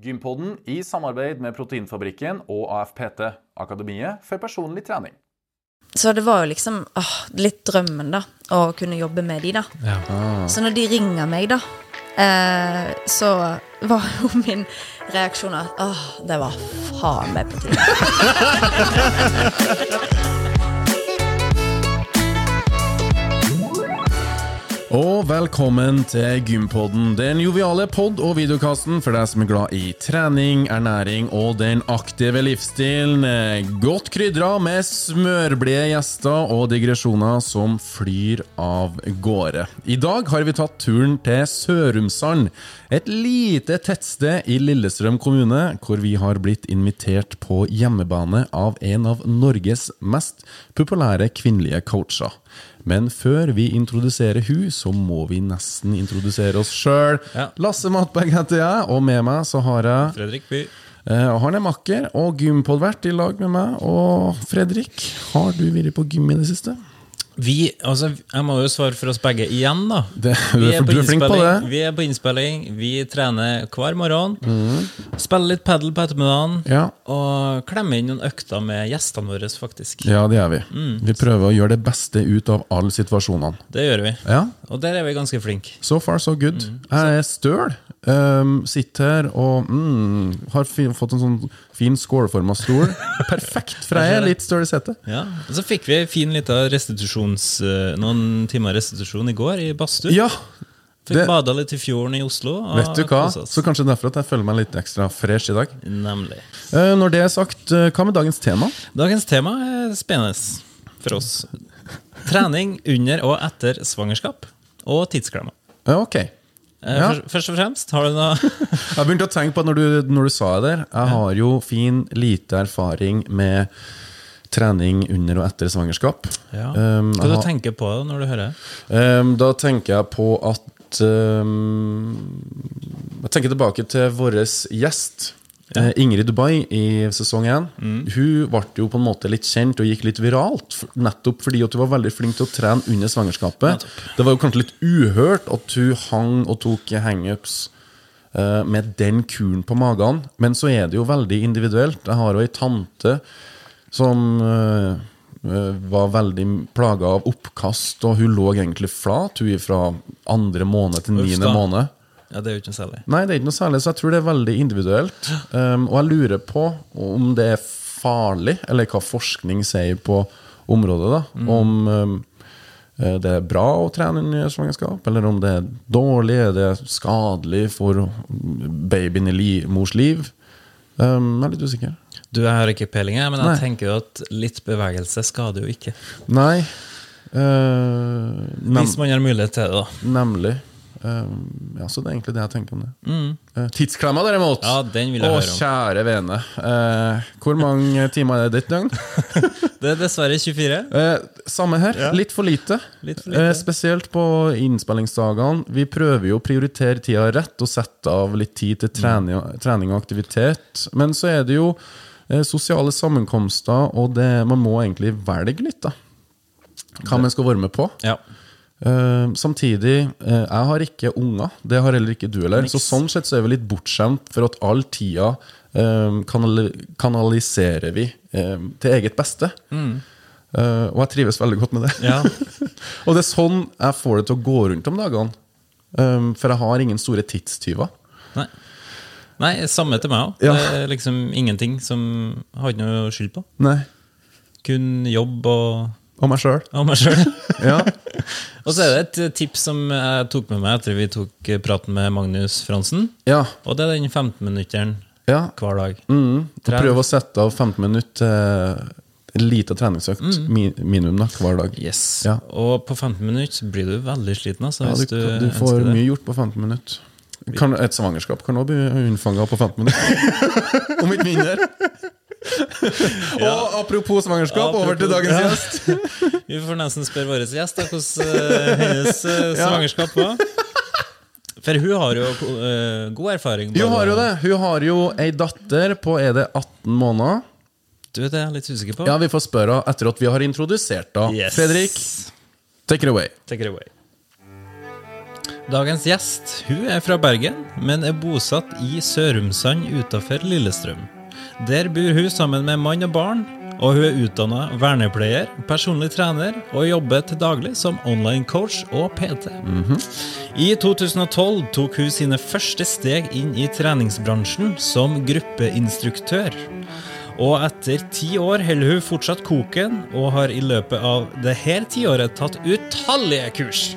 Gympodden i samarbeid med Proteinfabrikken og AFPT, Akademiet for personlig trening. Så det var jo liksom åh, litt drømmen, da, å kunne jobbe med de, da. Så når de ringer meg, da, eh, så var jo min reaksjon at åh, det var faen meg på tide. Og velkommen til Gympodden, den joviale pod- og videokasten for deg som er glad i trening, ernæring og den aktive livsstilen. Godt krydra med smørblide gjester og digresjoner som flyr av gårde. I dag har vi tatt turen til Sørumsand, et lite tettsted i Lillestrøm kommune, hvor vi har blitt invitert på hjemmebane av en av Norges mest populære kvinnelige coacher. Men før vi introduserer hun, så må vi nesten introdusere oss sjøl. Ja. Lasse Matberg heter jeg, og med meg så har jeg Fredrik By. Uh, Han er makker og gympodvert i lag med meg. Og Fredrik, har du vært på gym i det siste? Vi, altså, jeg må jo svare for oss begge igjen, da. Det, Vi er, du er flink på det. vi er på innspilling, vi trener hver morgen. Spiller litt padel på ettermiddagen. Ja. Og klemmer inn noen økter med gjestene våre, faktisk. ja, det gjør vi. Mm. Vi prøver å gjøre det beste ut av alle situasjonene. Det gjør vi. Ja, Og der er vi ganske flinke. So far, so good. Mm. Jeg er støl. Um, sitter her og mm, har fått en sånn fin skålforma stol. Perfekt, for jeg er litt støl i setet. Ja. Og så fikk vi fin lita restitusjons... eh, Noen timer restitusjon i går i badstue. Ja, Fikk det- bada litt i fjorden i Oslo. vet du hva? Så kanskje derfor at jeg føler meg litt ekstra fresh i dag. Nemlig. Eh, når det er sagt, eh, hva med dagens tema? Dagens tema er spennende for oss. Trening under og etter svangerskap og tidsklemmer. Ok. Ja. først, og fremst, har du noe Jeg begynte å tenke på når du, når du sa det der. Jeg har jo fin, lite erfaring med trening under og etter svangerskap. ja. Um, Hva du tenker på da når du hører? Um, da tenker jeg på at um, Jeg tenker tilbake til vår gjest. Ja. Ingrid Dubai i sesong 1. Mm. Hun ble jo på en måte litt kjent og gikk litt viralt. Nettopp fordi at hun var veldig flink til å trene under svangerskapet. Det var jo kanskje litt uhørt at hun hang og tok hangups eh, med den kuren på magen. Men så er det jo veldig individuelt. Jeg har jo ei tante som eh, eh, var veldig plaga av oppkast, og hun lå egentlig flat hun fra andre måned til niende måned. Ja, Det er jo ikke noe særlig. Nei, det er ikke noe særlig, så jeg tror det er veldig individuelt. Um, og jeg lurer på om det er farlig, eller hva forskning sier på området. da Om um, det er bra å trene under svangerskap, eller om det er dårlig, er det skadelig for babyen i li mors liv. Um, jeg er litt usikker. Du, Jeg har ikke peiling, men jeg Nei. tenker jo at litt bevegelse skader jo ikke. Nei. Uh, Hvis man har mulighet til det, da. nemlig. Uh, ja, så det er egentlig det jeg tenker om det. Eh, tidsklemma, derimot. Ja, den vil jeg Å, høre om. kjære vene. Uh, hvor mange timer er det ditt døgn? Det er dessverre 24. Eh, samme her. Litt for lite. Litt for lite. Spesielt på innspillingsdagene. Vi prøver jo å prioritere tida rett og sette av litt tid til trening, trening og aktivitet. Men så er det jo sosiale sammenkomster, og det, man må egentlig velge litt, da. Hva man skal være med på. Ja. Uh, samtidig, uh, jeg har ikke unger. Det har heller ikke du heller. Så sånn sett så er vi litt bortskjemt for at all tida uh, kanal kanaliserer vi eh, til eget beste. Eh, og jeg trives veldig godt med det. Mm. Ja. og det er sånn jeg får det til å gå rundt om dagene. Um, for jeg har ingen store tidstyver. Nei. Nei, samme til meg òg. Ja. Det er liksom ingenting som jeg har ikke noe skyld på. Nei. Kun jobb og, Og meg sjøl. og meg sjøl. Ja. og så er det et tips som jeg tok med meg etter vi tok praten med Magnus Fransen. ja. Og det er den 15-minutteren ja. hver dag. Mm. Prøv å sette av 15 minutter til en liten treningsøkt mm. minimum da, hver dag. Yes. Ja. Og på 15 minutter blir du veldig sliten. Altså, Ja, hvis du, du, du får mye gjort på 15 minutter. Kan, et svangerskap kan òg bli unnfanga på 15 minutter. Om ikke mindre. Og apropos svangerskap, over til dagens Ja. gjest. Vi får nesten spørre vår gjest da, hvordan eh, hennes eh, svangerskap var. For hun har jo uh, god erfaring. Hun har jo det. Hun har jo ei datter på er det 18 måneder. Du, det er jeg litt usikker på. Ja, Vi får spørre etter at vi har introdusert henne. Yes. Fredrik, take it away. Take it away. Dagens gjest hun er fra Bergen, men er bosatt i Sørumsand utenfor Lillestrøm. Der bor hun sammen med mann og barn, og hun er utdanna vernepleier, personlig trener og jobber til daglig som online coach og PT. I 2012 tok hun sine første steg inn i treningsbransjen som gruppeinstruktør. Og etter ti år holder hun fortsatt koken, og har i løpet av dette tiåret tatt utallige kurs.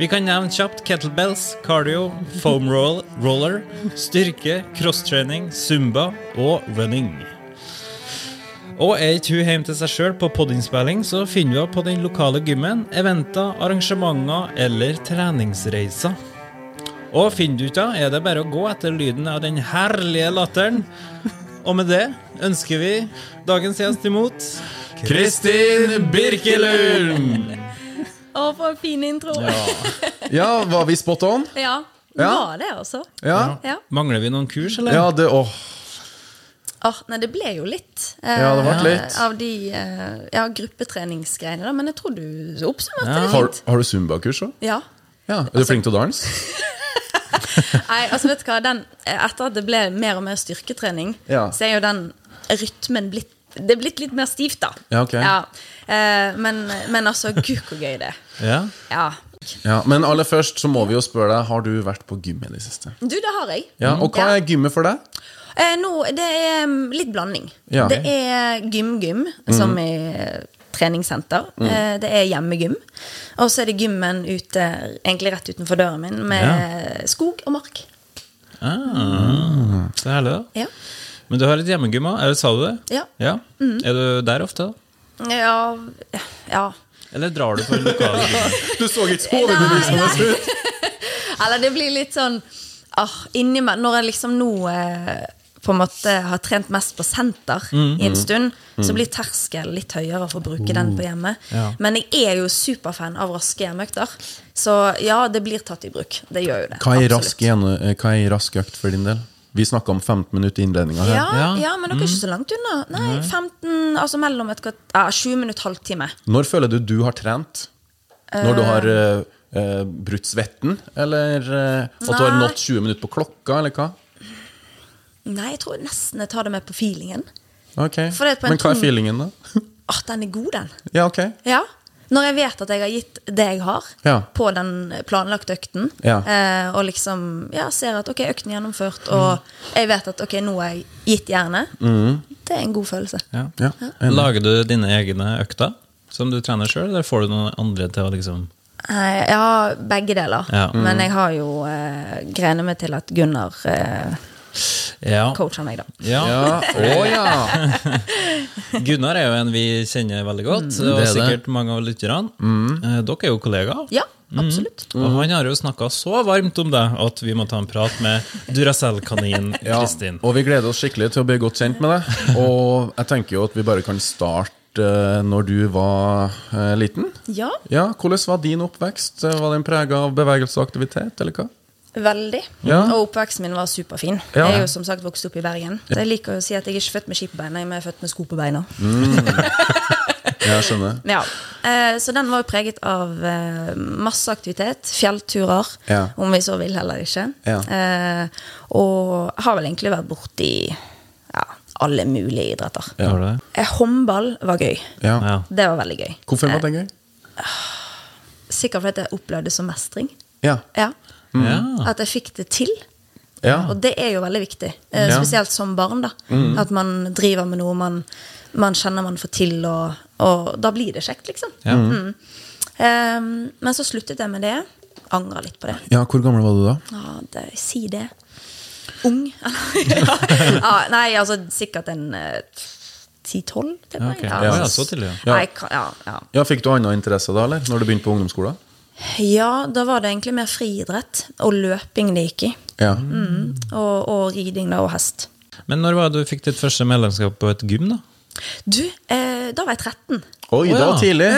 Vi kan nevne kjapt kettlebells, cardio, foam roll, roller, styrke, crosstraining, zumba og running. Og er ikke hun hjemme til seg sjøl på podinnspilling, så finner vi henne på den lokale gymmen, eventer, arrangementer eller treningsreiser. Og finner du ikke henne, er det bare å gå etter lyden av den herlige latteren. Og med det ønsker vi dagens gjest imot Kristin Birkelund! Å, for en fin intro! Ja, var vi spot on? Ja. Ja. Var det, altså? Ja. Ja. Mangler vi noen kurs, eller? Ja, det Åh. Oh, nei, det ble jo litt, eh, Ja, det ble litt. av de eh, ja, gruppetreningsgreiene, da. Men jeg tror du oppsummerte det Har, fint. har du zumba-kurs òg? Ja. Ja. Er du flink til å danse? Nei, altså vet du hva den, Etter at det ble mer og mer styrketrening, Ja. så er jo den rytmen blitt Det er blitt litt mer stivt, da. Ja, ok. Eh, men, men altså, gud hvor gøy det er. Ja. Ja. Ja, Men aller først så må vi jo spørre deg Har du vært på gym i det siste. Du, det har jeg. Ja, Og hva Ja. er gymmet for deg? Eh, nå, det er mm, litt blanding. Ja. Det er gym-gym, som i eh, treningssenter. Eh, det er hjemmegym. Og så er det gymmen ute, egentlig rett utenfor døren min, med skog og mark. Ah, så herlig, da. Ja. Men du har et hjemmegym òg, sa du det? Ja. Ja. Er du der ofte, da? Ja, ja. Eller drar du på lokale gym? Du så ikke så overbevisende ut! Eller det blir litt sånn ah, inni meg Når jeg liksom nå eh, på en måte har trent mest på senter i en stund, så blir terskel litt høyere for å bruke den på hjemmet. Ja. Men jeg er jo superfan av raske hjemmeøkter, så ja, det blir tatt i bruk. Det gjør jo det. Hva er ei eh, rask økt for din del? Vi snakka om 15 minutter i innledninga her. Ja, Ja. ja, men dere er ikke så langt unna. Nei, 15, altså mellom et kvart, ja, 20 minutter, halvtime. Når føler du du har trent? Når du har eh, brutt svetten? Eller uh, at du har nådd 20 minutter på klokka, eller hva? Nei, jeg tror nesten jeg tar det med på feelingen. Ok, Men hva er feelingen, da? At den er god, den. Ja, ok. Ja. Når jeg vet at jeg har gitt det jeg har Ja. på den planlagte økten, Ja. eh, og liksom ja, ser at ok, økten er gjennomført, og jeg vet at ok, nå har jeg gitt jernet, det er en god følelse. Ja. Lager du dine egne økter som du trener sjøl, eller får du noen andre til å liksom Eh, ja, begge deler. Ja. Men jeg har jo eh, grenet meg til at Gunnar eh, Ja. coacher meg, da. ja. Ja, å ja! Gunnar er jo en vi kjenner veldig godt, og Det er det. sikkert mange av lytterne. Mm. Dere er jo kollegaer. Ja, absolutt. Mm. Og han har jo snakka så varmt om det at vi må ta en prat med Duracell-kanin Ja, og vi gleder oss skikkelig til å bli godt kjent med deg. Og jeg tenker jo at vi bare kan starte eh, når du var eh, liten. Ja, Ja, Hvordan var din oppvekst? Eh, Var den prega av bevegelse og aktivitet, eller hva? Veldig. Ja. Og oppveksten min var superfin. Ja. Jeg er jo som sagt vokst opp i Bergen. Så jeg liker å si at jeg er ikke født med ski på beina, jeg er født med sko på beina. Mm. jeg skjønner. Ja, eh, Så den var jo preget av eh, masse aktivitet. Fjellturer, Ja. om vi så vil heller ikke. Ja. Eh, og har vel egentlig vært borti ja, alle mulige idretter. Eh, håndball var gøy. Det var veldig gøy. Hvorfor var det gøy? Sikkert fordi jeg opplevde det som mestring. Ja. Ja. Ja. At jeg fikk det til. ja. Og det er jo veldig viktig. Eh, spesielt som barn. da At man driver med noe man, man kjenner man får til, og, og da blir det kjekt, liksom. Ja. Mm. Eh, men så sluttet jeg med det. Angra litt på det. ja, Hvor gammel var du da? Ja, det, si det. Ung? ja. nei, altså sikkert en eh, 10-12. Ja, ok. Ja, Ja, ja, så tidlig, ja. Ja. Ja, ja. Ja, Fikk du andre interesse da, eller? Når du begynte på ungdomsskolen? Ja, da var det egentlig mer friidrett og løping det gikk i. Ja. Og, og riding da, og hest. Men når var det du fikk ditt første medlemskap på et gym? da? Du, eh, da var jeg 13. Oi, Å, da ja. tidlig!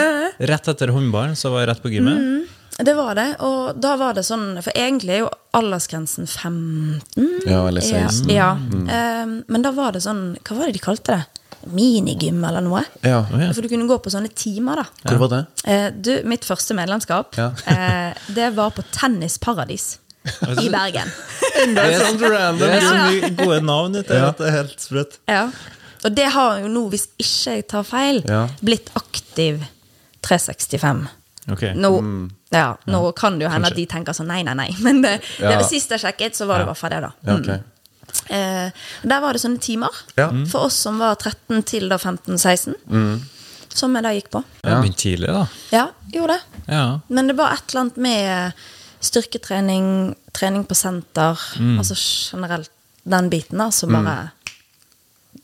Rett etter håndballen så var jeg rett på gymmet? Det var det, og da var det sånn For egentlig er jo aldersgrensen 15. Ja, eller 16. Ja, ja. Eh, men da var det sånn Hva var det de kalte det? Minigym eller noe. Ja. ja. For du kunne gå på sånne timer, da. Hvor var det? Eh, du, mitt første medlemskap, Ja. eh, det var på Tennisparadis i Bergen. Det er sånn Det er så mye gode navn ute her at det er helt sprøtt. Ja. Og det har jo nå, hvis ikke jeg tar feil, Ja. blitt aktiv 365. Okay. Nå, ja, nå kan det jo hende at de tenker sånn nei, nei, nei. Men det, det var sist jeg sjekket, så var det i hvert fall det, da. Ja, ok. Eh, der var det sånne timer Ja. for oss som var 13 til da 15-16. Som jeg da gikk på. Ja, begynte tidlig, da. Ja, gjorde det. Ja. Men det var et eller annet med styrketrening, trening på senter, altså generelt den biten da, som bare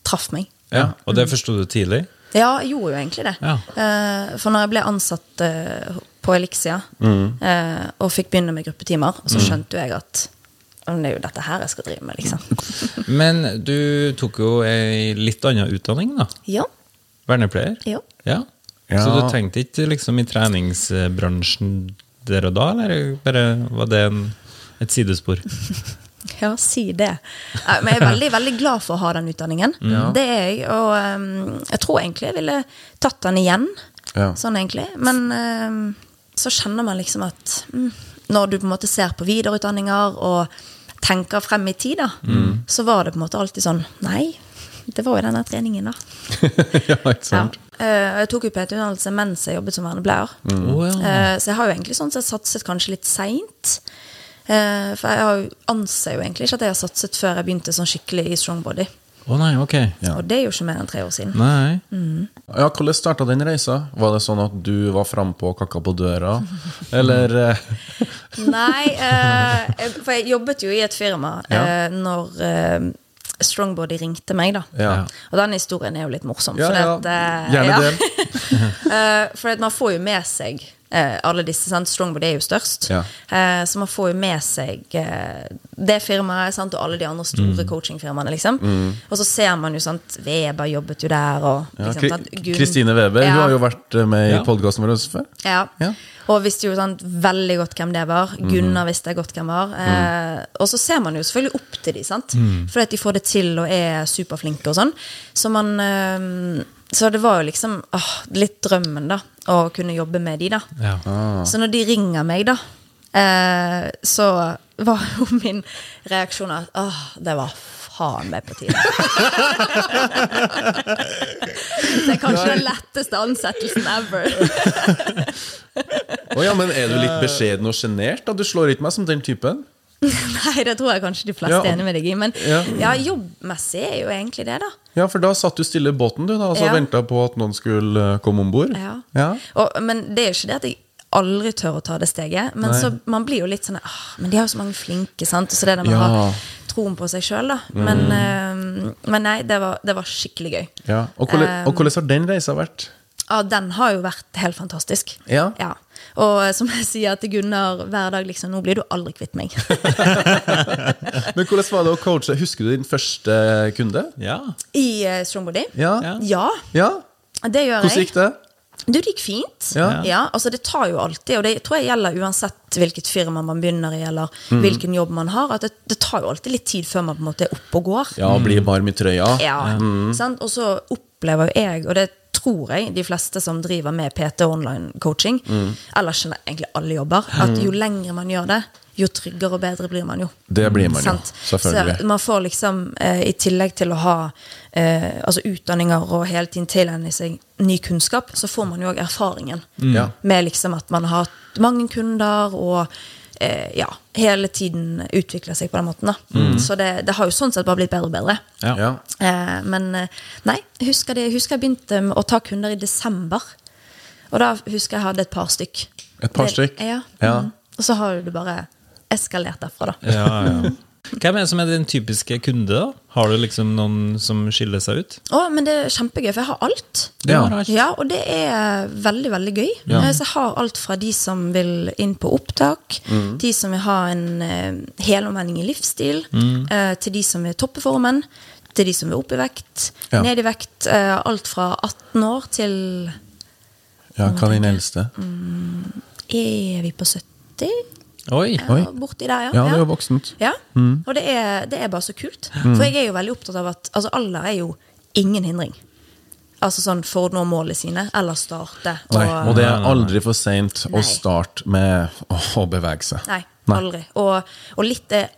traff meg. ja. Og det forsto du tidlig? Ja, jeg gjorde jo egentlig det. Ja. Eh, for når jeg ble ansatt eh, på Elixia eh, og fikk begynne med gruppetimer, så skjønte jo jeg at «Å, det er jo dette her jeg skal drive med, liksom. Men du tok jo ei litt annen utdanning, da. Ja. Vernepleier. Ja. Ja. Ja. Så du tenkte ikke liksom i treningsbransjen der og da, eller bare var det en, et sidespor? Ja, si det. Men jeg er veldig, veldig glad for å ha den utdanningen. Det er jeg. Og ehm, jeg tror egentlig jeg ville tatt den igjen. Ja. Sånn egentlig. Men ehm, så kjenner man liksom at mm, når du på en måte ser på videreutdanninger og tenker frem i tid, da, så var det på en måte alltid sånn Nei, det var jo denne treningen, da. ja, ikke sant? Ja. Jeg tok jo PT-utdannelse mens jeg jobbet som vernepleier. Oh, ja. Eh, Så jeg har jo egentlig sånn sett satset kanskje litt seint. Eh, For jeg anser jo egentlig ikke at jeg har satset før jeg begynte sånn skikkelig i strongbody. Å nei, ok. Ja. Og det er jo ikke mer enn tre år siden. Nei. Ja, Hvordan starta den reisa? Var det sånn at du var frampå og kakka på døra? Eller eh, Nei, eh, for jeg jobbet jo i et firma Ja. eh, når eh, Strongbody ringte meg, da. Ja. Og den historien er jo litt morsom. Ja, for ja. At, eh, Gjerne ja. del. Eh, for at man får jo med seg alle disse, sant? Strongbody er jo størst. Ja. Eh, så man får jo med seg eh, det firmaet sant? og alle de andre Mm. store coachingfirmaene. Liksom. Og så ser man jo sant, Weber jobbet jo der. Og, liksom, ja, Kristine Weber Ja. hun har jo vært eh, med i Ja. podkasten vår før. Ja. Ja. Og visste jo sant, veldig godt hvem det var. Mhm. Gunnar visste godt hvem var. Eh, og så ser man jo selvfølgelig opp til dem, sant? Mhm. fordi at de får det til og er superflinke og sånn. Så man eh, Så det var jo liksom åh, litt drømmen, da, å kunne jobbe med de, da. Ja. Ah. Så når de ringer meg, da, eh, så var jo min reaksjon at åh, det var faen meg på tide. det er kanskje den letteste ansettelsen ever. Å ja, men er du litt beskjeden og sjenert? Du slår ikke meg som den typen. Nei, det tror jeg kanskje de fleste Ja. er enig med deg i. Men Ja. ja, jobbmessig er jo egentlig det, da. Ja, for da satt du stille i båten du da, og så Ja. venta på at noen skulle eh, komme om bord. Ja. Ja. Og, men det er jo ikke det at jeg aldri tør å ta det steget. Men så man blir jo litt sånn ah, Men de har jo så mange flinke, sant. Og så det der å Ja. Mm. ha troen på seg sjøl, da. Men, eh, men nei, det var, det var skikkelig gøy. Ja. Og, hvordan, og hvordan har den reisa vært? Ja, den har jo vært helt fantastisk. Ja. Og eh, som jeg sier til Gunnar hver dag, liksom, nå blir du aldri kvitt meg. Men hvordan var det å coache? Husker du din første kunde? ja. I uh, Strongbody? Ja. Ja. Ja, Ja? det gjør jeg. Hvordan gikk det? Du, det gikk fint. Ja. altså Det tar jo alltid, og det tror jeg gjelder uansett hvilket firma man begynner i, eller hvilken jobb man har, at det, det tar jo alltid litt tid før man på en måte er oppe og går. Ja, blir varm i trøya. Ja, mm. Og så opplever jo jeg, og det tror jeg de fleste som driver med PT online coaching, eller generelt egentlig alle jobber, at jo lenger man gjør det, jo tryggere og bedre blir man jo. Det blir man jo, selvfølgelig. Så man får liksom, eh, i tillegg til å ha eh, altså utdanninger og hele tiden tilegne seg ny kunnskap, så får man jo òg erfaringen. mm. Med liksom at man har hatt mange kunder og eh, ja, hele tiden utvikler seg på den måten. da. Så det, det har jo sånn sett bare blitt bedre og bedre. Ja. Ja. Eh, men eh, nei, jeg husker, det, jeg husker jeg begynte å ta kunder i desember. Og da husker jeg hadde et par stykk. Et par stykk? Ja. Ja. Mm. Og så har du bare eskalert derfra, da. Ja, ja. Hvem er det som er din typiske kunde? da? Har du liksom noen som skiller seg ut? Å, men det er kjempegøy, for jeg har alt. Ja. Ja, og det er veldig, veldig gøy. Ja. Så jeg har alt fra de som vil inn på opptak, Mm. de som vil ha en uh, helomvending i livsstil, Mm. uh, til de som vil toppe formen, til de som vil opp i vekt, Ja. ned i vekt. Uh, alt fra 18 år til ja, hva er din eldste? Er vi på 70? Oi! Oi. borti der, ja. Ja, det er jo voksent. Ja, og det er, det er bare så kult. For jeg er jo veldig opptatt av at altså, alder er jo ingen hindring. Altså sånn for å nå målene sine, eller starte. Nei, og det er aldri for seint å starte med å bevege seg. Nei, aldri. Og, og litt er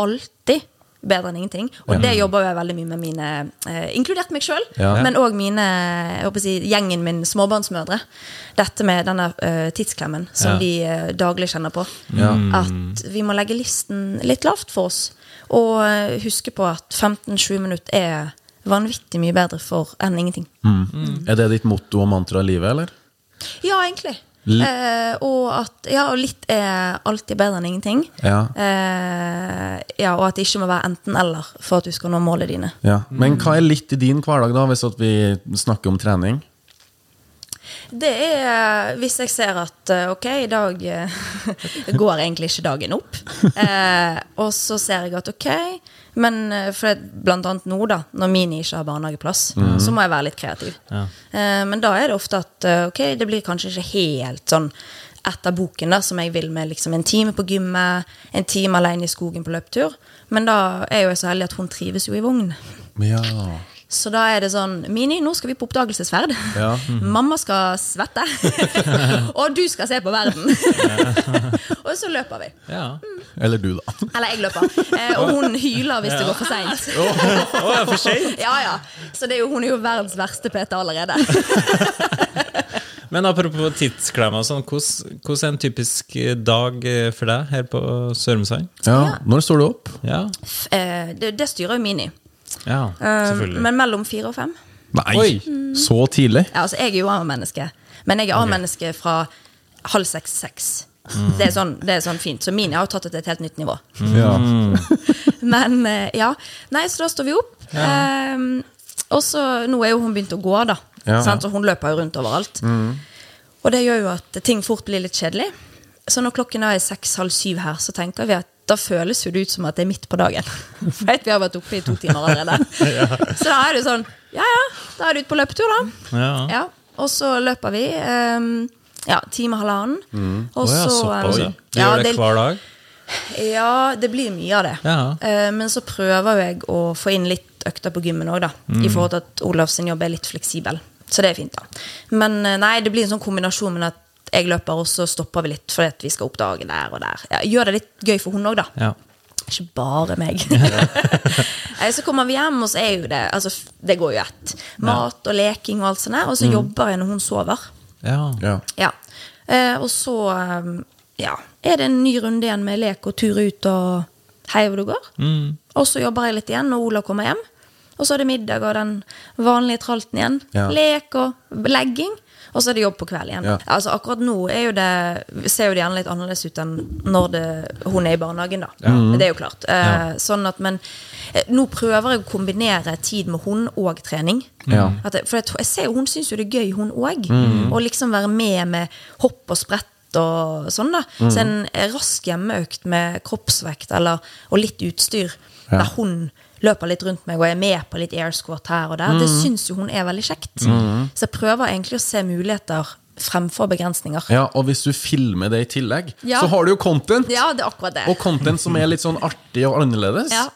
alltid bedre enn ingenting. Og det jobber jeg veldig mye med mine, eh, inkludert meg sjøl, Ja. men òg mine jeg håper å si, gjengen min småbarnsmødre. Dette med denne eh, tidsklemmen som Ja. de eh, daglig kjenner på. Ja. At vi må legge listen litt lavt for oss. Og eh, huske på at 15-20 minutter er vanvittig mye bedre for enn ingenting. Er det ditt motto og mantra i livet, eller? Ja, egentlig. Eh, og at ja, og litt er alltid bedre enn ingenting. Ja. Eh, ja, og at det ikke må være enten-eller for at du skal nå målene dine. Ja. Men hva er litt i din hverdag, da, hvis vi snakker om trening? Det er hvis jeg ser at eh, ok, i dag eh, går egentlig ikke dagen opp. Eh, og så ser jeg at ok, men eh, for blant annet nå, da, når Mini ikke har barnehageplass, så må jeg være litt kreativ. Ja. men da er det ofte at eh, ok, det blir kanskje ikke helt sånn etter boken, da, som jeg vil med liksom en time på gymmet, en time alene i skogen på løpetur. Men da er jo jeg så heldig at hun trives jo i vogn. Ja. Så da er det sånn Mini, nå skal vi på oppdagelsesferd. Ja. Mamma skal svette. og du skal se på verden. og så løper vi. Ja. Eller du, da. Eller jeg løper. Eh, og hun hyler hvis det går for seint. Ja, for sent. Ja, ja. Så det er jo, hun er jo verdens verste PT allerede. Men apropos tidsklemmer, sånn, hvordan er en typisk dag eh, for deg her på Sørumsand? Ja. Når står du opp? Ja, Eh, det, det styrer jo Mini. Ja Eh, selvfølgelig. men mellom fire og fem. Nei, Oi. så tidlig? Ja, altså, jeg er jo A-menneske. Men jeg er A-menneske fra halv seks-seks. Det, er sånn, det er sånn fint. Så mine har jo tatt det til et helt nytt nivå. Ja. Men eh, ja. Nei, så da står vi opp. Ehm, og så Nå er jo hun begynt å gå, da. Ja. Sant? Så hun løper jo rundt overalt. Og det gjør jo at ting fort blir litt kjedelig. Så når klokken er seks-halv syv her, så tenker vi at da føles jo det ut som at det er midt på dagen. For vi har vært oppe i to timer allerede. Så da er det sånn Ja ja, da er du ute på løpetur, da. Ja. Ja, og så løper vi. ehm, ja, time og halvannen. Og så oh, ja. ehm, Du gjør det hver dag? ja, det blir mye av det. Ja. Eh, men så prøver jo jeg å få inn litt økter på gymmen òg, da. I forhold til at Olavs jobb er litt fleksibel. Så det er fint, da. Men eh, nei, det blir en sånn kombinasjon med at jeg løper, og så stopper vi litt fordi at vi skal oppdage der og der. Ja, gjør det litt gøy for hun òg, da. Ja. Ikke bare meg. Så kommer vi hjem, og så er jo det Altså, det går jo ett. Mat og leking og alt sånt der. Og så jobber jeg når hun sover. ja. Ja. Ja. Eh, og så eh, ja, er det en ny runde igjen med lek og tur ut og hei hvor du går. Og så jobber jeg litt igjen når Ola kommer hjem. Og så er det middag og den vanlige tralten igjen. Ja. Lek og legging. Og så er det jobb på kveld igjen. Ja. Altså Akkurat nå er jo det, ser jo det gjerne litt annerledes ut enn når det, hun er i barnehagen. da Det er jo klart. Eh, sånn at, Men eh, nå prøver jeg å kombinere tid med hun og trening. Ja. At jeg, for jeg, jeg ser jo Hun syns jo det er gøy, hun òg. Å liksom være med med hopp og sprett og sånn. da Så en rask hjemmeøkt med kroppsvekt eller, og litt utstyr, Ja. der hun løper litt rundt meg og er med på litt air squat her og der, det syns jo hun er veldig kjekt. Så jeg prøver egentlig å se muligheter fremfor begrensninger. ja, og hvis du filmer det i tillegg, Ja. så har du jo content! Ja, det er akkurat det. Og content som er litt sånn artig og annerledes. Ja.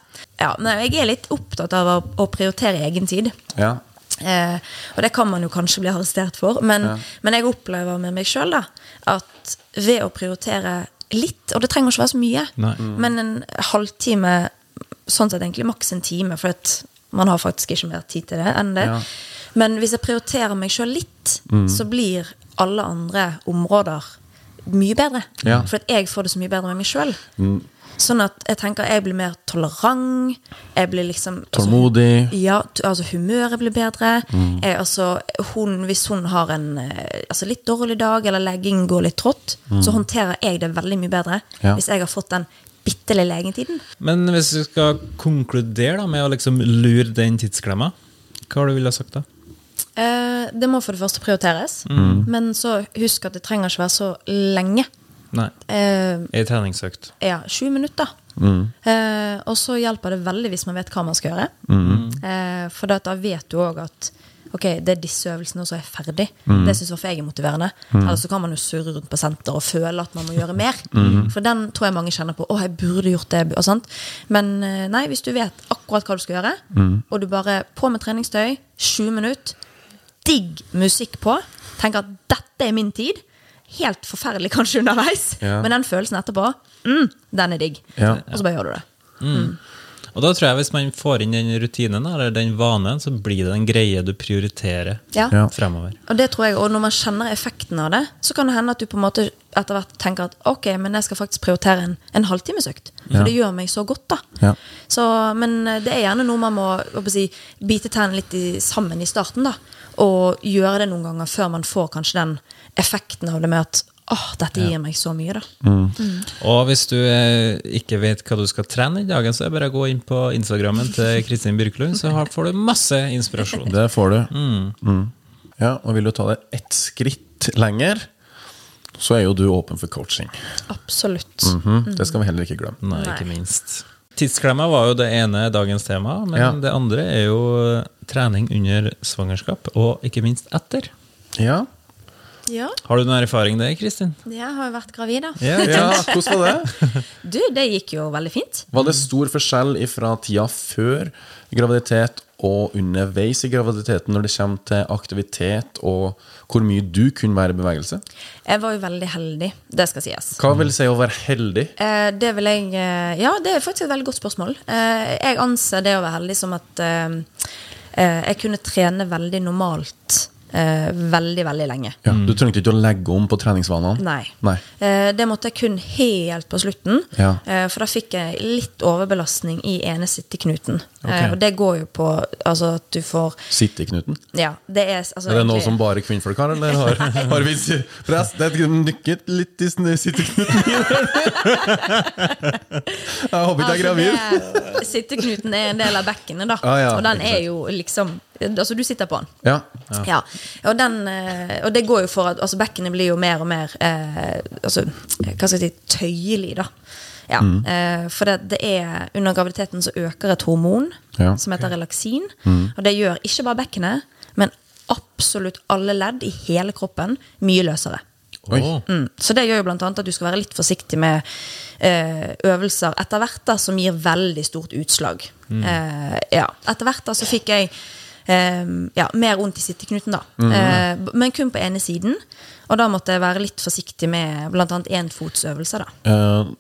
ja, men jeg er litt opptatt av å, prioritere egen tid. Ja. Eh, og det kan man jo kanskje bli arrestert for, men, men jeg opplever med meg sjøl at ved å prioritere litt, og det trenger ikke være så mye, Nei. men en halvtime, sånn sett egentlig maks en time, for at man har faktisk ikke mer tid til det enn det. Ja. Men hvis jeg prioriterer meg sjøl litt, så blir alle andre områder mye bedre. Ja. For at jeg får det så mye bedre med meg sjøl. Sånn at jeg tenker jeg blir mer tolerant. Jeg blir liksom altså, Tålmodig. ja, altså humøret blir bedre. Jeg, altså, hun, hvis hun har en eh, altså, litt dårlig dag, eller leggingen går litt trått, så håndterer jeg det veldig mye bedre Ja. hvis jeg har fått den bitte lille egentiden. Men hvis du skal konkludere da med å liksom lure den tidsklemma, hva har du ville sagt da? Eh, det må for det første prioriteres, men så husk at det trenger ikke være så lenge. Nei. Eh, Ei treningsøkt. ja, sju minutter. Eh, og så hjelper det veldig hvis man vet hva man skal gjøre. Eh, for da, da vet du òg at ok, det er disse øvelsene, og så er jeg ferdig. Det syns jeg er motiverende. Eller så kan man jo surre rundt på senter og føle at man må gjøre mer. For den tror jeg mange kjenner på. 'Å, jeg burde gjort det.' Og sånt. Men eh, nei, hvis du vet akkurat hva du skal gjøre, og du bare på med treningstøy, 20 minutter digg musikk på. Tenker at dette er min tid. Helt forferdelig kanskje underveis, Ja. men den følelsen etterpå, mm, den er digg. Ja. Og så bare gjør du det. Og da tror jeg hvis man får inn den rutinen, eller den vanen, så blir det den greie du prioriterer Ja. Ja. fremover. Og det tror jeg, og når man kjenner effekten av det, så kan det hende at du på en måte etter hvert tenker at ok, men jeg skal faktisk prioritere en, en halvtimesøkt. For Ja. det gjør meg så godt, da. Ja. Så, men eh, det er gjerne noe man må jeg si, bite tennene litt i, sammen i starten, da. Og gjøre det noen ganger før man får kanskje den effekten av det med at åh, dette gir meg så mye, da. Og hvis du eh, ikke vet hva du skal trene i dagen, så er det bare å gå inn på Instagrammen til Kristin Birkelund, så får du masse inspirasjon. Det får du. Mm. Ja, og vil du ta det ett skritt lenger, så er jo du åpen for coaching. Absolutt. -hmm. Det skal vi heller ikke glemme. Nei. ikke minst. Tidsklemma var jo det ene dagens tema, men Ja. det andre er jo trening under svangerskap, og ikke minst etter. Ja, Ja, Har du noen erfaring der, Kristin? jeg har jo vært gravid, da. Ja, ja hvordan var det? Du, det gikk jo veldig fint. Var det stor forskjell fra tida før graviditet og underveis i graviditeten når det kommer til aktivitet og hvor mye du kunne være i bevegelse? Jeg var jo veldig heldig, det skal sies. Hva vil si å være heldig? Eh, det vil jeg eh, Ja, det er faktisk et veldig godt spørsmål. Eh, jeg anser det å være heldig som at eh, jeg kunne trene veldig normalt eh, veldig, veldig lenge. Ja, du trengte ikke å legge om på treningsvanene? Nei. Nei. Eh, det måtte jeg kun helt på slutten. Ja. Eh, for da fikk jeg litt overbelastning i ene sitteknuten. Okay. Eh, og det går jo på altså, at du får Sitteknuten? Ja, det er altså Er det noe som bare kvinnfolk har, eller har, har vi prest? Det er nykket litt i sitteknuten min! Jeg håper ikke jeg er gravid. Altså, det- Sitteknuten er en del av bekkenet, da. Ah, ja, og den er jo liksom Altså, du sitter på den. Ja. Ja. Og, den, eh, og det går jo for at altså, bekkenet blir jo mer og mer eh, altså, Hva skal jeg si tøyelig, da. Ja, Mm. eh, for det, det er Under graviditeten så øker et hormon Ja. som heter relaksin. Mm. Og det gjør ikke bare bekkenet, men absolutt alle ledd i hele kroppen mye løsere. Mm. Så det gjør jo annet at du skal være litt forsiktig med eh, øvelser etter hvert da, som gir veldig stort utslag. Eh, ja. Etter hvert da så fikk jeg ja, mer vondt i sitteknuten, da. eh, b- men kun på ene siden. Og da måtte jeg være litt forsiktig med annet enfotsøvelser, da. Eh,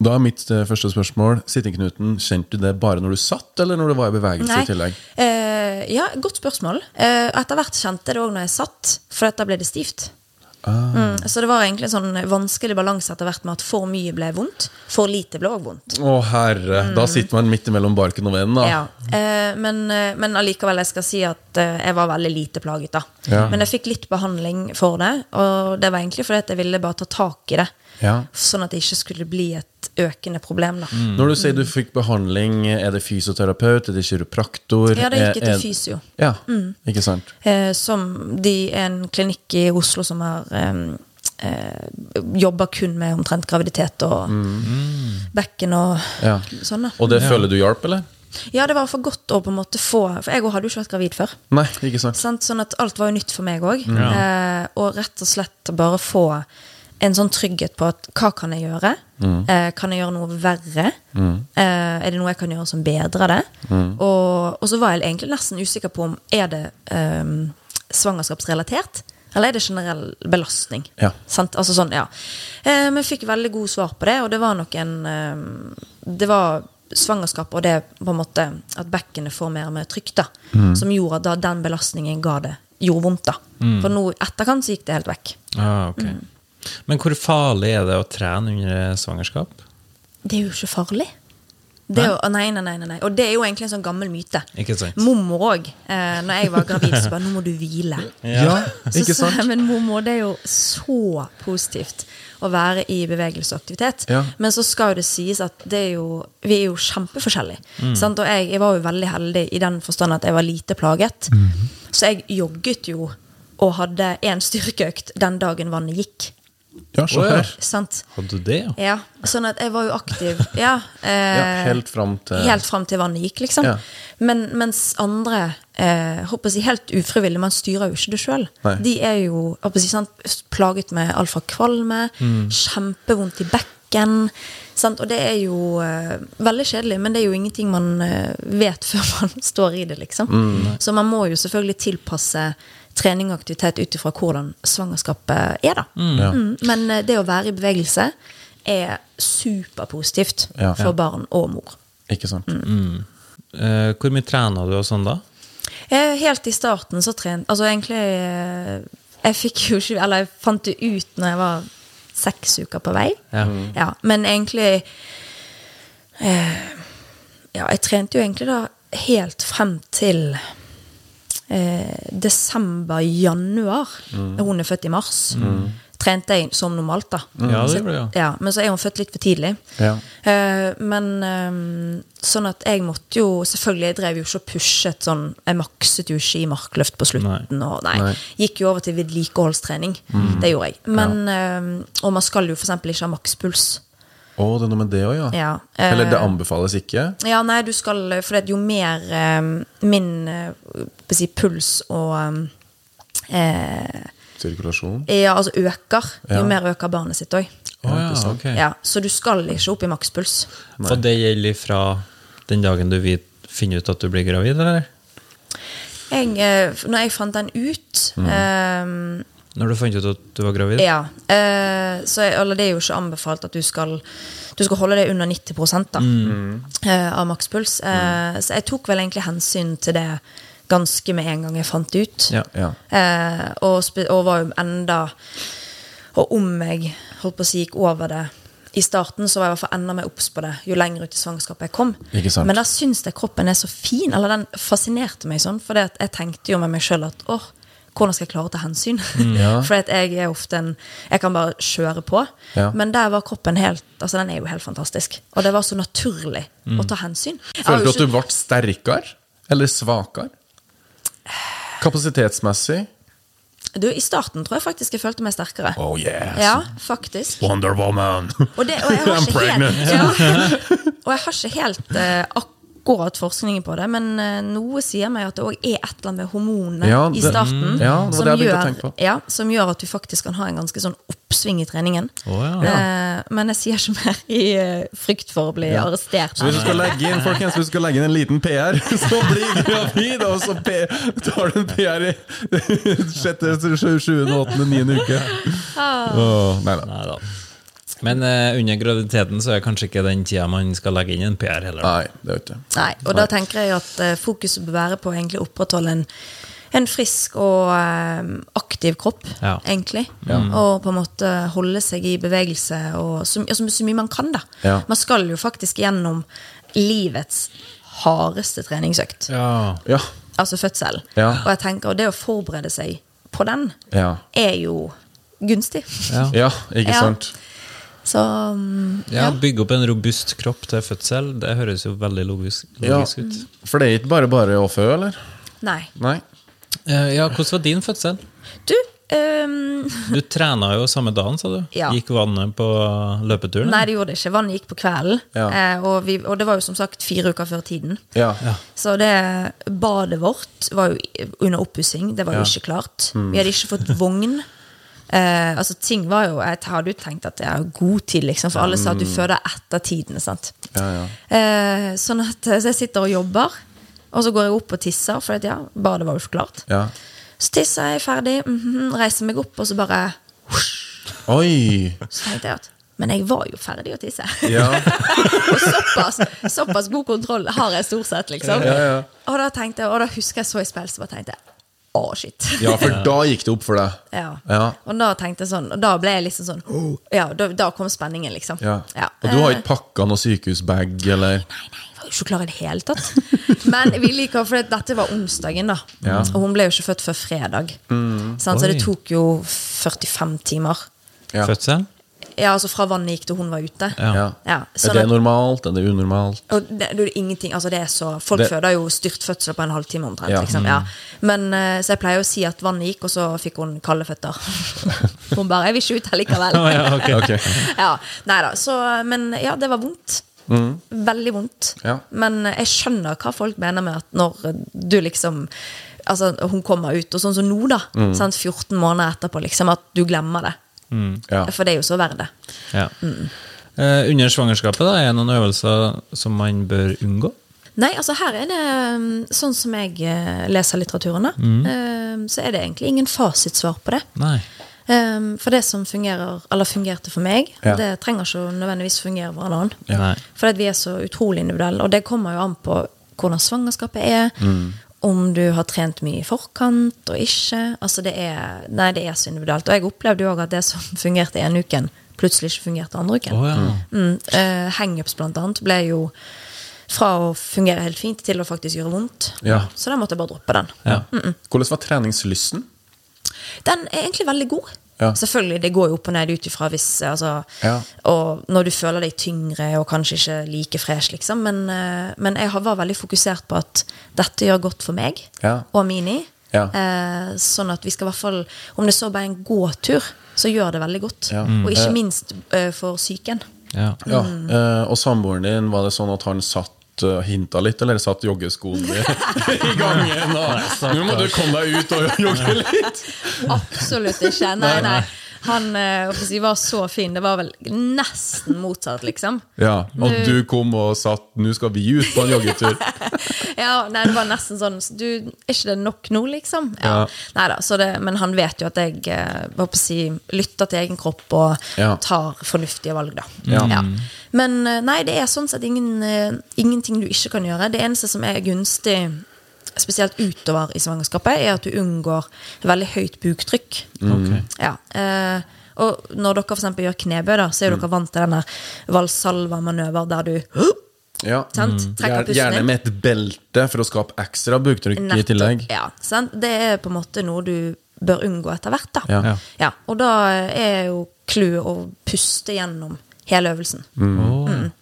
Da er mitt eh, første spørsmål Sitteknuten, kjente du det bare når du satt, eller når du var i bevegelse i tillegg? Eh, ja, godt spørsmål. Eh, etter hvert kjente jeg det òg når jeg satt, for da ble det stivt. Ah. Mm, så det var egentlig en sånn vanskelig balanse etter hvert med at for mye ble vondt, for lite ble òg vondt. Å herre, da sitter man midt mellom barken og veden, da. Ja, eh, men, eh, men allikevel, jeg skal si at eh, jeg var veldig lite plaget da. Ja. Men jeg fikk litt behandling for det, og det var egentlig fordi at jeg ville bare ta tak i det. Ja. Sånn at det ikke skulle bli et økende problem da. Når du sier du fikk behandling, er det fysioterapeut, er det kiropraktor? Ja, det gikk Er- etter er- fysio. Ja, ikke sant? Eh, som de en klinikk i Oslo som har eh, eh, jobber kun med omtrent graviditet og bekken og Ja. sånn. Og det føler du hjalp, eller? Ja, det var for godt å på en måte få For jeg hadde jo ikke vært gravid før. Nei, ikke sant? Sant? Sånn at alt var jo nytt for meg òg. Eh, og rett og slett bare få en sånn trygghet på at hva kan jeg gjøre? Eh, kan jeg gjøre noe verre? Eh, er det noe jeg kan gjøre som bedrer det? Og, og så var jeg egentlig nesten usikker på om er det um, svangerskapsrelatert. Eller er det generell belastning? Ja. Sant? Altså sånn, ja. Eh, men jeg fikk veldig god svar på det, og det var nok en eh, Det var svangerskap og det på en måte at bekkenet får mer og mer trykk, da. Som gjorde at da den belastningen ga det gjorde vondt, da. For nå i etterkant så gikk det helt vekk. Ah, ok. Men hvor farlig er det å trene under svangerskap? Det er jo ikke farlig. Det er jo, nei, nei, nei, nei. Og det er jo egentlig en sånn gammel myte. Ikke sant? Mormor òg. Eh, når jeg var gravid, så bare 'Nå må du hvile'. Ja, Så ikke sant? Så, Men mormor, det er jo så positivt å være i bevegelse og aktivitet. Ja. Men så skal jo det sies at det er jo, vi er jo kjempeforskjellige. Mm. Sant? Og jeg, jeg var jo veldig heldig i den forstand at jeg var lite plaget. Mm-hmm. Så jeg jogget jo og hadde én styrkeøkt den dagen vannet gikk. Ja, se her. Sant? Hadde du det, ja? Ja, sånn at jeg var jo aktiv. Ja, eh, Ja, helt fram til Helt fram til vannet gikk, liksom. Ja. Men, mens andre eh, håper jeg helt ufrivillig, man styrer jo ikke det sjøl. De er jo håper jeg sant, plaget med alt fra kvalme, Mm. kjempevondt i bekken. Sant? Og det er jo eh, veldig kjedelig, men det er jo ingenting man eh, vet før man står i det, liksom. Så man må jo selvfølgelig tilpasse trening og aktivitet ut ifra hvordan svangerskapet er, da. Ja. Mm. Men eh, det å være i bevegelse er superpositivt Ja. for barn og mor. Ikke sant? Eh, hvor mye trener du og sånn, da? Eh, Helt i starten så trent Altså egentlig eh, Jeg fikk jo ikke Eller jeg fant det ut når jeg var seks uker på vei. Ja. Ja, men egentlig eh, Ja, jeg trente jo egentlig da helt frem til eh, desember-januar. Hun er født i mars. Trente jeg som normalt, da. Ja, det Så- ja. ja. Men så er hun født litt for tidlig. Ja. Eh, men eh, sånn at jeg måtte jo Selvfølgelig, jeg drev jo ikke og pushet sånn Jeg makset jo ikke i markløft på slutten. Og, nei, Nei. Gikk jo over til vedlikeholdstrening. Det gjorde jeg. Men, eh, og man skal jo f.eks. ikke ha makspuls. Å, det er noe med det òg, ja. Ja. Eller det Eh, anbefales ikke? ja, nei, du skal For jo mer eh, min eh, si, puls og eh, Sirkulasjon? Ja, altså øker. Jo Ja. mer øker barnet sitt òg. Oh, ja, ikke sant. ok. Ja, så du skal ikke opp i makspuls. Og det gjelder fra den dagen du vet, finner ut at du blir gravid, eller? Jeg, eh, når jeg fant den ut eh, Når du fant ut at du var gravid? Ja. Eh, så eller det er jo ikke anbefalt at du skal Du skal holde det under 90 da, eh, av makspuls. Eh, Så jeg tok vel egentlig hensyn til det ganske med en gang jeg fant det ut. Ja. Ja. Eh, og, og var jo enda Og om jeg holdt på å si gikk over det i starten, så var jeg i hvert fall enda mer obs på det jo lenger ut i svangerskapet jeg kom. Ikke sant. Men da syns jeg kroppen er så fin. Eller den fascinerte meg sånn. For jeg tenkte jo med meg sjøl at åh, hvordan skal jeg klare å ta hensyn? Ja. for jeg er ofte en Jeg kan bare kjøre på. Ja. Men der var kroppen helt Altså, den er jo helt fantastisk. Og det var så naturlig å ta hensyn. Føler du at du ble sterkere? Eller svakere? Kapasitetsmessig? du, I starten tror jeg faktisk jeg følte meg sterkere. Oh yes! Ja, faktisk. Wonder Woman! Og, det, og jeg har ikke helt, ja, og jeg har ikke helt uh, akkurat forskningen på det, men eh, noe sier meg at det òg er et eller annet med hormonene Ja, i starten mm, ja, som, gjør, ja, som gjør at du faktisk kan ha en ganske sånn oppsving i treningen. Oh, ja. Eh, men jeg sier ikke mer i eh, frykt for å bli arrestert. Så hvis du skal legge inn folkens, hvis du skal legge inn en liten PR, så blir du gravid, og så tar du en PR i sjette, sju- sjuende, åttende, niende uke. Åh, nei da. Men uh, under graviditeten så er kanskje ikke den tida man skal legge inn en PR heller. Nei, det er ikke. Nei, og da tenker jeg at uh, fokuset bør være på å opprettholde en, en frisk og uh, aktiv kropp, Ja. egentlig. Og på en måte holde seg i bevegelse og så, altså, så, mye man kan, da. Ja. Man skal jo faktisk gjennom livets hardeste treningsøkt. Ja. Ja. Altså fødsel. Ja. Og jeg tenker, og det å forberede seg på den Ja. er jo gunstig. Ja. ja, ikke Ja. sant? Så mm, ja, Bygge opp en robust kropp til fødsel, det høres jo veldig logisk, Ja. ut. For det er ikke bare bare å fø, eller? Nei. Nei? Uh, ja, hvordan var din fødsel? Du um... Du trena jo samme dagen, sa du. Ja. Gikk vannet på løpeturen? Nei, det gjorde det ikke. Vannet gikk på kvelden. Ja. Uh, og, vi, og det var jo som sagt fire uker før tiden. Ja. Så det badet vårt var jo under oppussing. Det var jo Ja. ikke klart. Vi hadde ikke fått vogn. Eh, altså ting var jo Jeg hadde jo tenkt at det er god tid, liksom, for alle sa at du føder etter tidene. sant? Ja, ja. Eh, sånn at Så jeg sitter og jobber, og så går jeg opp og tisser, for at, ja, badet var jo ikke klart. ja. Så tisser jeg ferdig, mhm, reiser meg opp, og så bare Oi! Så tenkte jeg at Men jeg var jo ferdig å tisse. Ja. Og såpass, såpass god kontroll har jeg stort sett, liksom. Ja, ja. Og da tenkte og da husker jeg så i spill, så bare tenkte jeg å, shit. ja, for da gikk det opp for deg. Ja. Ja. Og da tenkte jeg sånn, og da ble jeg liksom sånn! Ja, da, da kom spenningen, liksom. Ja. Ja. Og du har Eh, ikke pakka noe sykehusbag, eller? Nei, nei, jeg var jo ikke klar i det hele tatt. Men vi liker, for dette var onsdagen, da. Ja. Og hun ble jo ikke født før fredag. Sant? så det tok jo 45 timer. Ja. Fødsel? Ja, altså fra vannet gikk til hun var ute. Ja. Ja. Ja, Er sånn det normalt? Er det unormalt? Og det, det er ingenting, altså det er så Folk Det- føder jo styrtfødsel på en halvtime omtrent. Ja. Liksom, ja. Men, eh, så jeg pleier å si at vannet gikk, og så fikk hun kalde føtter. hun bare 'Jeg vil ikke ut her likevel'. ja, ok. okay. ja, nei da. Så, men ja, det var vondt. Veldig vondt. Ja. Men jeg skjønner hva folk mener med at når du liksom Altså, hun kommer ut, og sånn som nå, da. Sant? 14 måneder etterpå, liksom, at du glemmer det. Ja. For det er jo så verdt det. Ja. Eh, under svangerskapet da, er det noen øvelser som man bør unngå? Nei, altså her er det mm, Sånn som jeg eh, leser litteraturen, da, eh, så er det egentlig ingen fasitsvar på det. Nei. Eh, For det som fungerer, eller fungerte for meg, Ja. det trenger ikke nødvendigvis fungere for en annen. Ja. For vi er så utrolig individuelle, og det kommer jo an på hvordan svangerskapet er. Om du har trent mye i forkant og ikke. Altså det er, nei, det er så individuelt. Og jeg opplevde jo òg at det som fungerte ene uken, plutselig ikke fungerte andre uken. Oh, ja. Mm, uh, Hangups blant annet ble jo fra å fungere helt fint til å faktisk gjøre vondt. Ja. Så da måtte jeg bare droppe den. Ja. Hvordan var treningslysten? Den er egentlig veldig god. Ja. Selvfølgelig, det går jo opp og ned ut ifra hvis altså, Ja. Og når du føler deg tyngre og kanskje ikke like fresh, liksom. Men, eh, men jeg var veldig fokusert på at dette gjør godt for meg Ja. og Mini. Ja. Eh, sånn at vi skal i hvert fall Om det så bare er en gåtur, så gjør det veldig godt. Ja. Og ikke Eh. minst eh, for psyken. Ja. Ja. Mm. Eh, og samboeren din, var det sånn at han satt uh, hinta litt, eller satt joggeskoene i gangen? Og, Nå må du komme deg ut og jogge litt! Absolutt ikke. Nei, nei. Han eh, si, var så fin. Det var vel nesten motsatt, liksom. Ja, Og du kom og satt 'nå skal vi ut på en joggetur'. Ja, nei, det var nesten sånn du, Er ikke det nok nå, liksom? Ja. Neida, så det, men han vet jo at jeg eh, hva på å si, lytter til egen kropp og Ja. tar fornuftige valg, da. Ja. Men eh, nei, det er sånn sett ingen, ingenting du ikke kan gjøre. Det eneste som er gunstig, spesielt utover i svangerskapet, er at du unngår veldig høyt buktrykk. Okay. Ja. Eh, og når dere for gjør knebøy, da, så er Mm. dere vant til denne valsalva-manøver der du Ja. pusten Gjerne med et belte for å skape ekstra buktrykk i tillegg. Ja, sant? Det er på en måte noe du bør unngå etter hvert. da. Ja. Ja. og da er jo clouet å puste gjennom hele øvelsen. Å.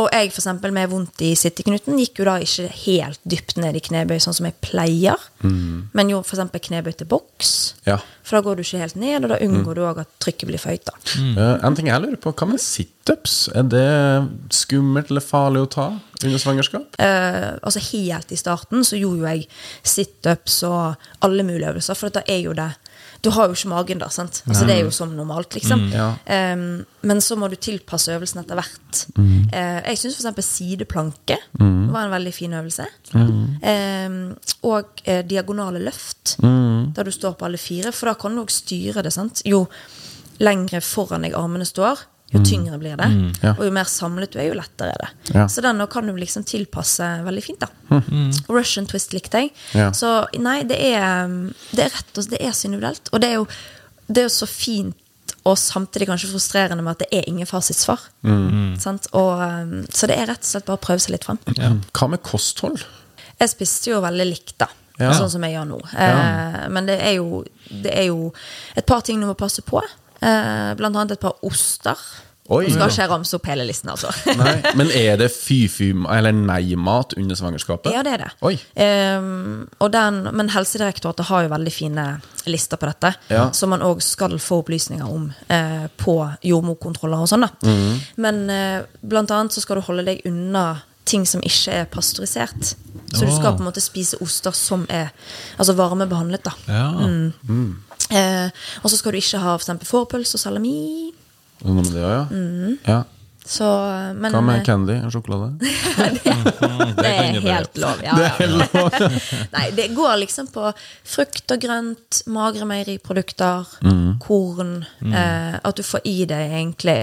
Og jeg for eksempel, med vondt i sitteknuten gikk jo da ikke helt dypt ned i knebøy, sånn som jeg pleier. Men gjorde eksempel knebøy til boks. Ja. For da går du ikke helt ned, og da unngår du òg at trykket blir for høyt. da. Uh, en ting jeg lurer på, Hva med situps? Er det skummelt eller farlig å ta under svangerskap? Uh, altså Helt i starten så gjorde jo jeg situps og alle mulige øvelser, for dette er jo det Du har jo ikke magen da, sant? Altså Det er jo som normalt, liksom. ja. um, men så må du tilpasse øvelsen etter hvert. Eh, jeg syns f.eks. sideplanke var en veldig fin øvelse. Um, og uh, diagonale løft, der du står på alle fire, for da kan du òg styre det. sant? Jo lengre foran deg armene står, jo tyngre blir det. Ja. Og jo mer samlet du er, jo lettere er det. Ja. Så den kan du liksom tilpasse veldig fint, da. Russian twist likte jeg. Ja. Så nei, det er, det er rett og slett det er så individuelt. Og det er jo det er jo så fint og samtidig kanskje frustrerende med at det er ingen fasitsvar. Mm. Og, um, så det er rett og slett bare å prøve seg litt fram. Hva med kosthold? Jeg spiste jo veldig likt, da. Sånn som jeg gjør nå. Eh, men det er, jo, det er jo et par ting du må passe på. Eh, blant annet et par oster. Oi. Nå skal ikke jeg ramse opp hele listen, altså. Nei, Men er det fy-fy eller nei-mat under svangerskapet? Ja, det er det. Og den, men Helsedirektoratet har jo veldig fine lister på dette, Ja. som man òg skal få opplysninger om uh, på jordmorkontroller og sånn. Mhm. Men uh, blant annet så skal du holde deg unna ting som ikke er pasteurisert. Så du skal på en måte spise oster som er altså varmebehandlet. da. Ja. Eh, og så skal du ikke ha eksempel fårpølse og salami. Noe med det, ja. Mm. ja. Så, eh, men Hva med eh, candy? En sjokolade? Det det, er helt lov. Ja, ja. Nei, det går liksom på frukt og grønt, magre meieriprodukter, korn. Eh, at du får i deg egentlig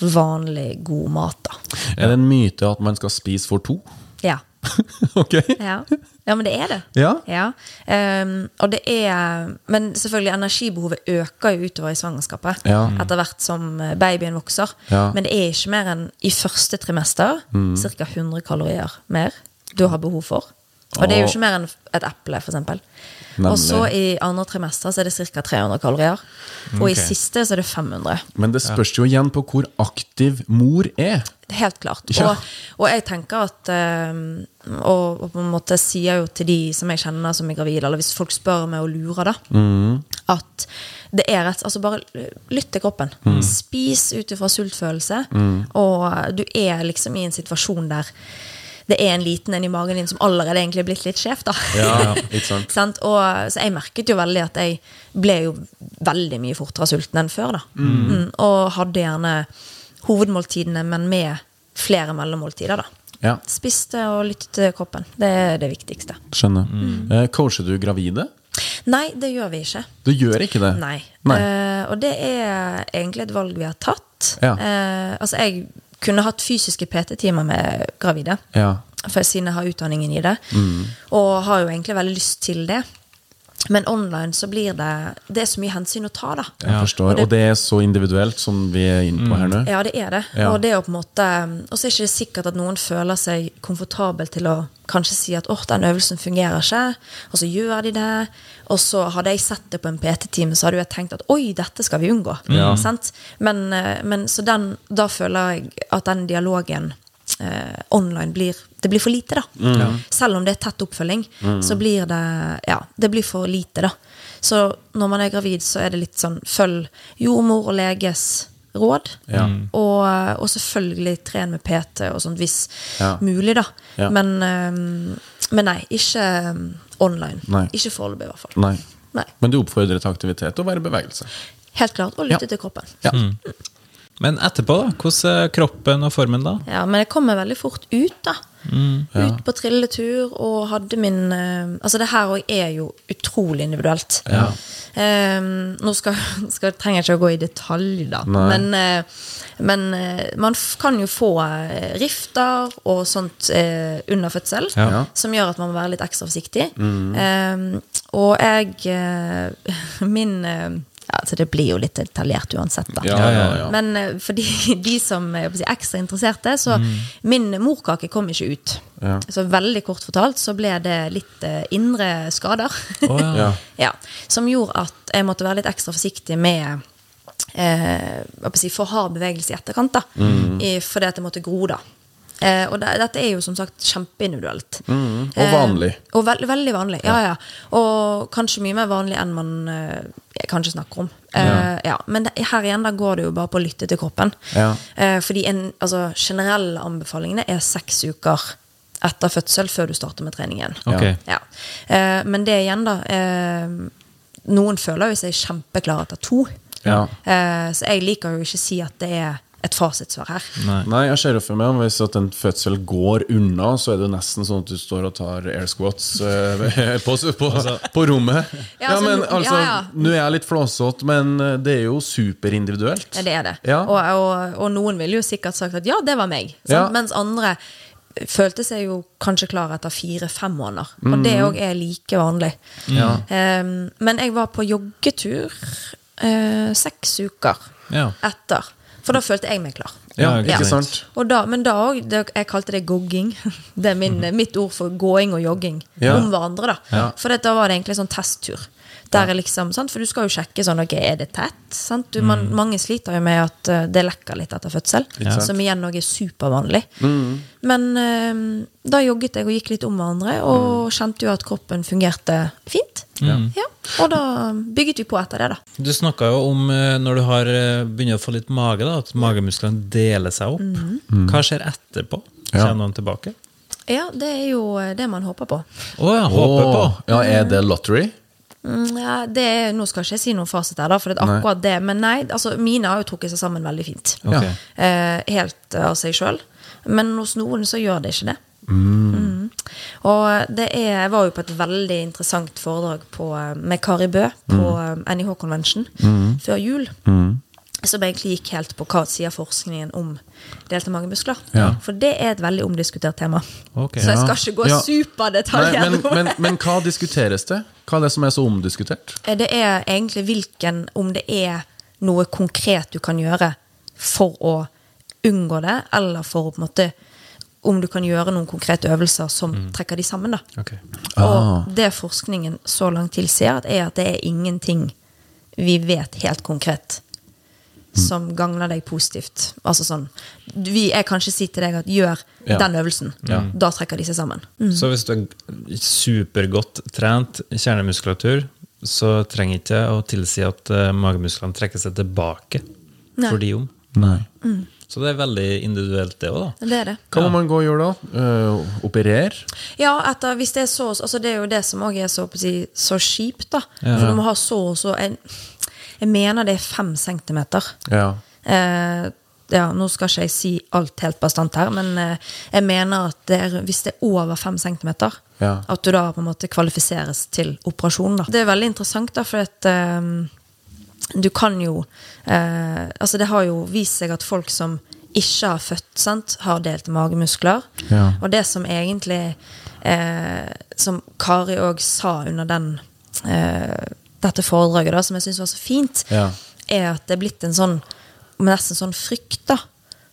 vanlig, god mat, da. Er det en myte at man skal spise for to? Ja. ok. Ja, ja men det er det. Ja. Ehm, og det er Men selvfølgelig, energibehovet øker jo utover i svangerskapet. Ja. Etter hvert som eh, babyen vokser. Ja. Mm. Men det er ikke mer enn i første trimester ca. 100 kalorier mer du har behov for. Og det er jo ikke mer enn et eple, f.eks. Nemlig. Og så i andre trimester så er det ca. 300 kalorier. Og i siste så er det 500. Men det spørs jo igjen på hvor aktiv mor er. Helt klart. Ja. Og, og jeg tenker at eh, og, og på en måte sier jo til de som jeg kjenner som er gravide, eller hvis folk spør meg og lurer, da, Mm. at det er rett Altså bare lytt til kroppen. Mm. Spis ut ifra sultfølelse. Og du er liksom i en situasjon der det er en liten en i magen din som allerede egentlig er blitt litt skjev. Ja? Og, så jeg merket jo veldig at jeg ble jo veldig mye fortere sulten enn før. da mm. Og hadde gjerne hovedmåltidene, men med flere mellommåltider, da. Ja, Spiste og lyttet til kroppen. Det er det viktigste. skjønner. Eh, coacher du gravide? Nei, det gjør vi ikke. Du gjør ikke det? Nei. Nei. Eh, og det er egentlig et valg vi har tatt. Ja. Eh, altså, jeg kunne hatt fysiske PT-timer med gravide, Ja. for siden jeg har utdanningen i det. Mm. Og har jo egentlig veldig lyst til det. Men online så blir det Det er så mye hensyn å ta, da. Jeg forstår. Og det- Og det er så individuelt som vi er inne på her nå? Ja, det er det. Ja. Og det er jo på en måte Og så er det ikke sikkert at noen føler seg komfortabel til å kanskje si at åh, den øvelsen fungerer ikke, og så gjør de det. Og så hadde jeg sett det på en PT-time, så hadde jeg tenkt at oi, dette skal vi unngå. Sant? Men, eh, men så den, da føler jeg at den dialogen eh, online blir Det blir for lite, da. Selv om det er tett oppfølging, så blir det Ja, det blir for lite, da. Så når man er gravid, så er det litt sånn følg jordmor og leges råd. Ja. Og, og selvfølgelig tren med PT og sånt hvis Ja. mulig, da. Ja. Men, men nei, ikke online. Nei. Ikke foreløpig, i hvert fall. Nei. Nei. Men du oppfordrer til aktivitet og være i bevegelse? Helt klart. Og lytte Ja. til kroppen. Ja. Men etterpå, da? Hvordan er kroppen og formen da? Ja, Men jeg kommer veldig fort ut, da. Ut på trilletur og hadde min øh, Altså, det her òg er jo utrolig individuelt. Ja. Ehm, nå skal, skal, trenger jeg ikke å gå i detalj, da. Men, eh, men eh, man f kan jo få eh, rifter og sånt eh, under fødsel, Ja. Ja. som gjør at man må være litt ekstra forsiktig. Ehm, og jeg eh, Min eh, ja, så Det blir jo litt detaljert uansett, da. Ja, ja, ja. Men eh, for de, de som er si, ekstra interesserte, så min morkake kom ikke ut. Så veldig kort fortalt så ble det litt eh, indre skader. Oh, ja. Ja. ja, som gjorde at jeg måtte være litt ekstra forsiktig med eh, si, for hard bevegelse i etterkant. da I, Fordi at det måtte gro, da. Eh, og det, dette er jo som sagt kjempeindividuelt. Mm, og vanlig. Eh, og veld, veldig vanlig, ja, ja. Og kanskje mye mer vanlig enn man eh, kanskje snakker om. Eh, Ja. ja. Men det, her igjen da går det jo bare på å lytte til kroppen. Ja. Eh, fordi en, altså, generelle anbefalingene er seks uker etter fødsel før du starter med trening igjen. Okay. Ja. Eh, men det igjen, da eh, Noen føler jo seg kjempeklare etter to. Ja. Eh, så jeg liker jo ikke å si at det er et fasitsvar her. Nei. Nei, jeg ser jo for meg Hvis at en fødsel går unna, så er det nesten sånn at du står og tar air squats eh, på, på, på rommet. Ja, altså, men altså, ja, ja. Nå er jeg litt flåsete, men eh, det er jo superindividuelt. Ja, det er det. Ja. Og, og, og noen ville jo sikkert sagt at ja, det var meg. Sant? Ja. Mens andre følte seg jo kanskje klar etter fire-fem måneder. Og det òg er like vanlig. Mm. Ja. Um, men jeg var på joggetur uh, seks uker Ja. etter. For da følte jeg meg klar. Ja, ikke ja. sant? Og da, men da òg Jeg kalte det gogging. Det er min, mitt ord for gåing og jogging Ja. om hverandre. da Ja. For da var det egentlig sånn testtur. Der er liksom, sant? For du skal jo sjekke sånn Ok, er det tett? Sant? Du, man, mange sliter jo med at eh, det lekker litt etter fødsel. ja. Som igjen òg er supervanlig. Men uh, da jogget jeg og gikk litt om hverandre, og kjente jo at kroppen fungerte fint. Ja. Og da bygget vi på etter det, da. Du snakka jo om eh, når du har eh, begynner å få litt mage, da, at magemusklene deler seg opp. Mm. Hva skjer etterpå? Ja. Kommer noen tilbake? Ja, det er jo det man håper på. Å ja, håper på. Ja, er det lottery? Mm, Ja, det er, nå skal ikke jeg si noen fasit her, for det er akkurat det. Men nei, altså, mine har jo trukket seg sammen veldig fint. Okay. Eh, helt av seg sjøl. Men hos noen så gjør det ikke det. Mm. Og det er, jeg var jo på et veldig interessant foredrag på, eh, med Kari Bø på mm. NIH Convention før jul. Som egentlig gikk helt på hva sier forskningen om delte magemuskler. Ja. For det er et veldig omdiskutert tema. Okay, Så jeg skal ikke gå Ja. superdetalj Nei, men, men, men hva diskuteres det? Hva er det som er så omdiskutert? Eh, Det er egentlig hvilken Om det er noe konkret du kan gjøre for å unngå det, eller for å på en måte Om du kan gjøre noen konkrete øvelser som trekker de sammen. da Okay. Ah. Og det forskningen så langt tilsier, er at det er ingenting vi vet helt konkret som gagner deg positivt. Altså sånn vi, Jeg kan ikke si til deg at gjør Ja. den øvelsen. Da trekker de seg sammen. Så hvis du er supergodt trent kjernemuskulatur, så trenger ikke å tilsi at uh, magemusklene trekker seg tilbake Nei. for de om. Nei. Så det er veldig individuelt, det òg, da. Det er det. Hva må man gå og gjøre da? Uh, operere? Ja, etter, hvis det er så altså Det er jo det som òg er så, på si, så kjipt, da. Ja. For du må ha så og så jeg, jeg mener det er fem centimeter. Ja. Eh, ja, Nå skal ikke jeg si alt helt bastant her, men eh, jeg mener at det er, hvis det er over fem centimeter, Ja. at du da på en måte kvalifiseres til operasjon. Da. Det er veldig interessant, da, for at eh, du kan jo eh, Altså, det har jo vist seg at folk som ikke har født, sant, har delte magemuskler. Ja. Og det som egentlig eh, Som Kari òg sa under den eh, dette foredraget, da, som jeg syns var så fint, Ja. er at det er blitt en sånn nesten sånn frykt da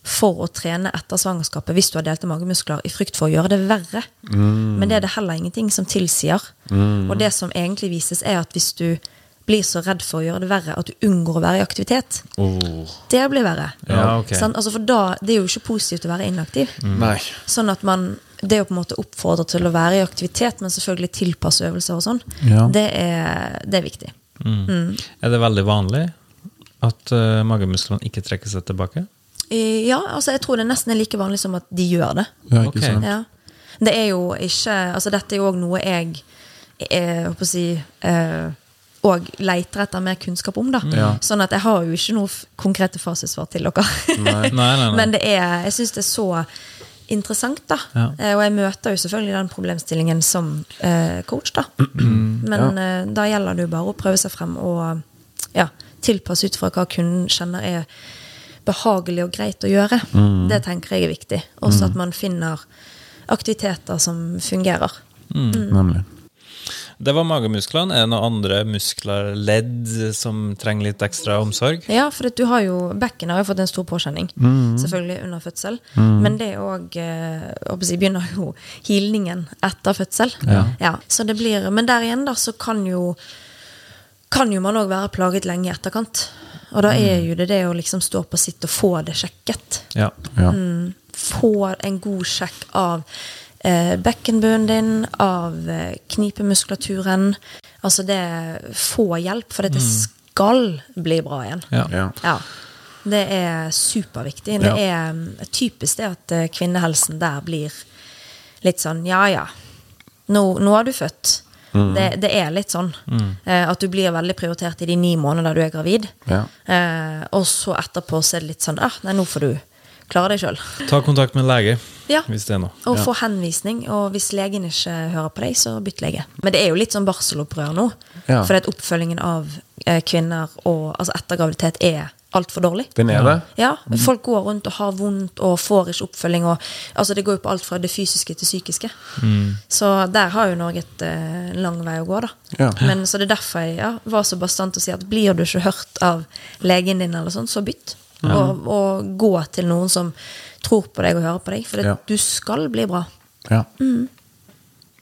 for å trene etter svangerskapet hvis du har delte magemuskler, i frykt for å gjøre det verre. Men det er det heller ingenting som tilsier. Og det som egentlig vises, er at hvis du blir så redd for å gjøre det verre at du unngår å være i aktivitet, Oh. det blir verre. Ja, okay. sånn? Altså for da, Det er jo ikke positivt å være inaktiv. Mm. Sånn at man Det å på en måte oppfordre til å være i aktivitet, men selvfølgelig tilpasse øvelser og sånn, Ja. det, er, det er viktig. Er det veldig vanlig at uh, magemusklene ikke trekker seg tilbake? Eh, Ja, altså jeg tror det nesten er like vanlig som at de gjør det. Ja, ikke sant? Ja. Det er jo ikke Altså dette er jo òg noe jeg hva håper å si eh, og leiter etter mer kunnskap om. da Ja. Sånn at jeg har jo ikke noe konkrete fasitsvar til dere. Nei, nei, nei. Men det er, jeg syns det er så interessant, da. Ja. Eh, Og jeg møter jo selvfølgelig den problemstillingen som eh, coach, da. Men eh, da gjelder det jo bare å prøve seg frem og ja, tilpasse ut fra hva kunden kjenner er behagelig og greit å gjøre. Det tenker jeg er viktig. Også at man finner aktiviteter som fungerer. Nemlig. Mm. Det var magemusklene. Er det noen andre muskler, ledd, som trenger litt ekstra omsorg? Ja, for at du har jo bekkenet har jo fått en stor påkjenning, selvfølgelig under fødsel. Men det òg eh, begynner jo hilningen etter fødsel. Ja. så det blir, men der igjen da, så kan jo kan jo man òg være plaget lenge i etterkant. Og da er jo det det å liksom stå på sitt og få det sjekket. Ja. Ja. Få en god sjekk av bekkenbunnen din, av eh, knipemuskulaturen. Altså det Få hjelp, for det skal bli bra igjen. Ja. Ja. Ja. Det er superviktig. Det Ja. er mm, typisk det at eh, kvinnehelsen der blir litt sånn ja ja, nå, nå er du født. Det, det er litt sånn. Eh, at du blir veldig prioritert i de ni månedene du er gravid. Ja. Eh, og så etterpå så er det litt sånn ah, nei, nå får du klare deg sjøl. Ta kontakt med lege Ja. hvis det er noe. Og få henvisning. Og hvis legen ikke hører på deg, så bytt lege. Men det er jo litt sånn barselopprør nå. Ja. For at oppfølgingen av eh, kvinner og, altså etter graviditet er altfor dårlig. Den er det? Ja, Folk går rundt og har vondt og får ikke oppfølging. Og, altså Det går jo på alt fra det fysiske til psykiske. Så der har jo Norge et eh, lang vei å gå. da Ja. Men Så det er derfor jeg ja, var så bastant å si at blir du ikke hørt av legen din, eller sånn, så bytt. Og, og gå til noen som tror på deg og hører på deg. For det, Ja. du skal bli bra. Ja.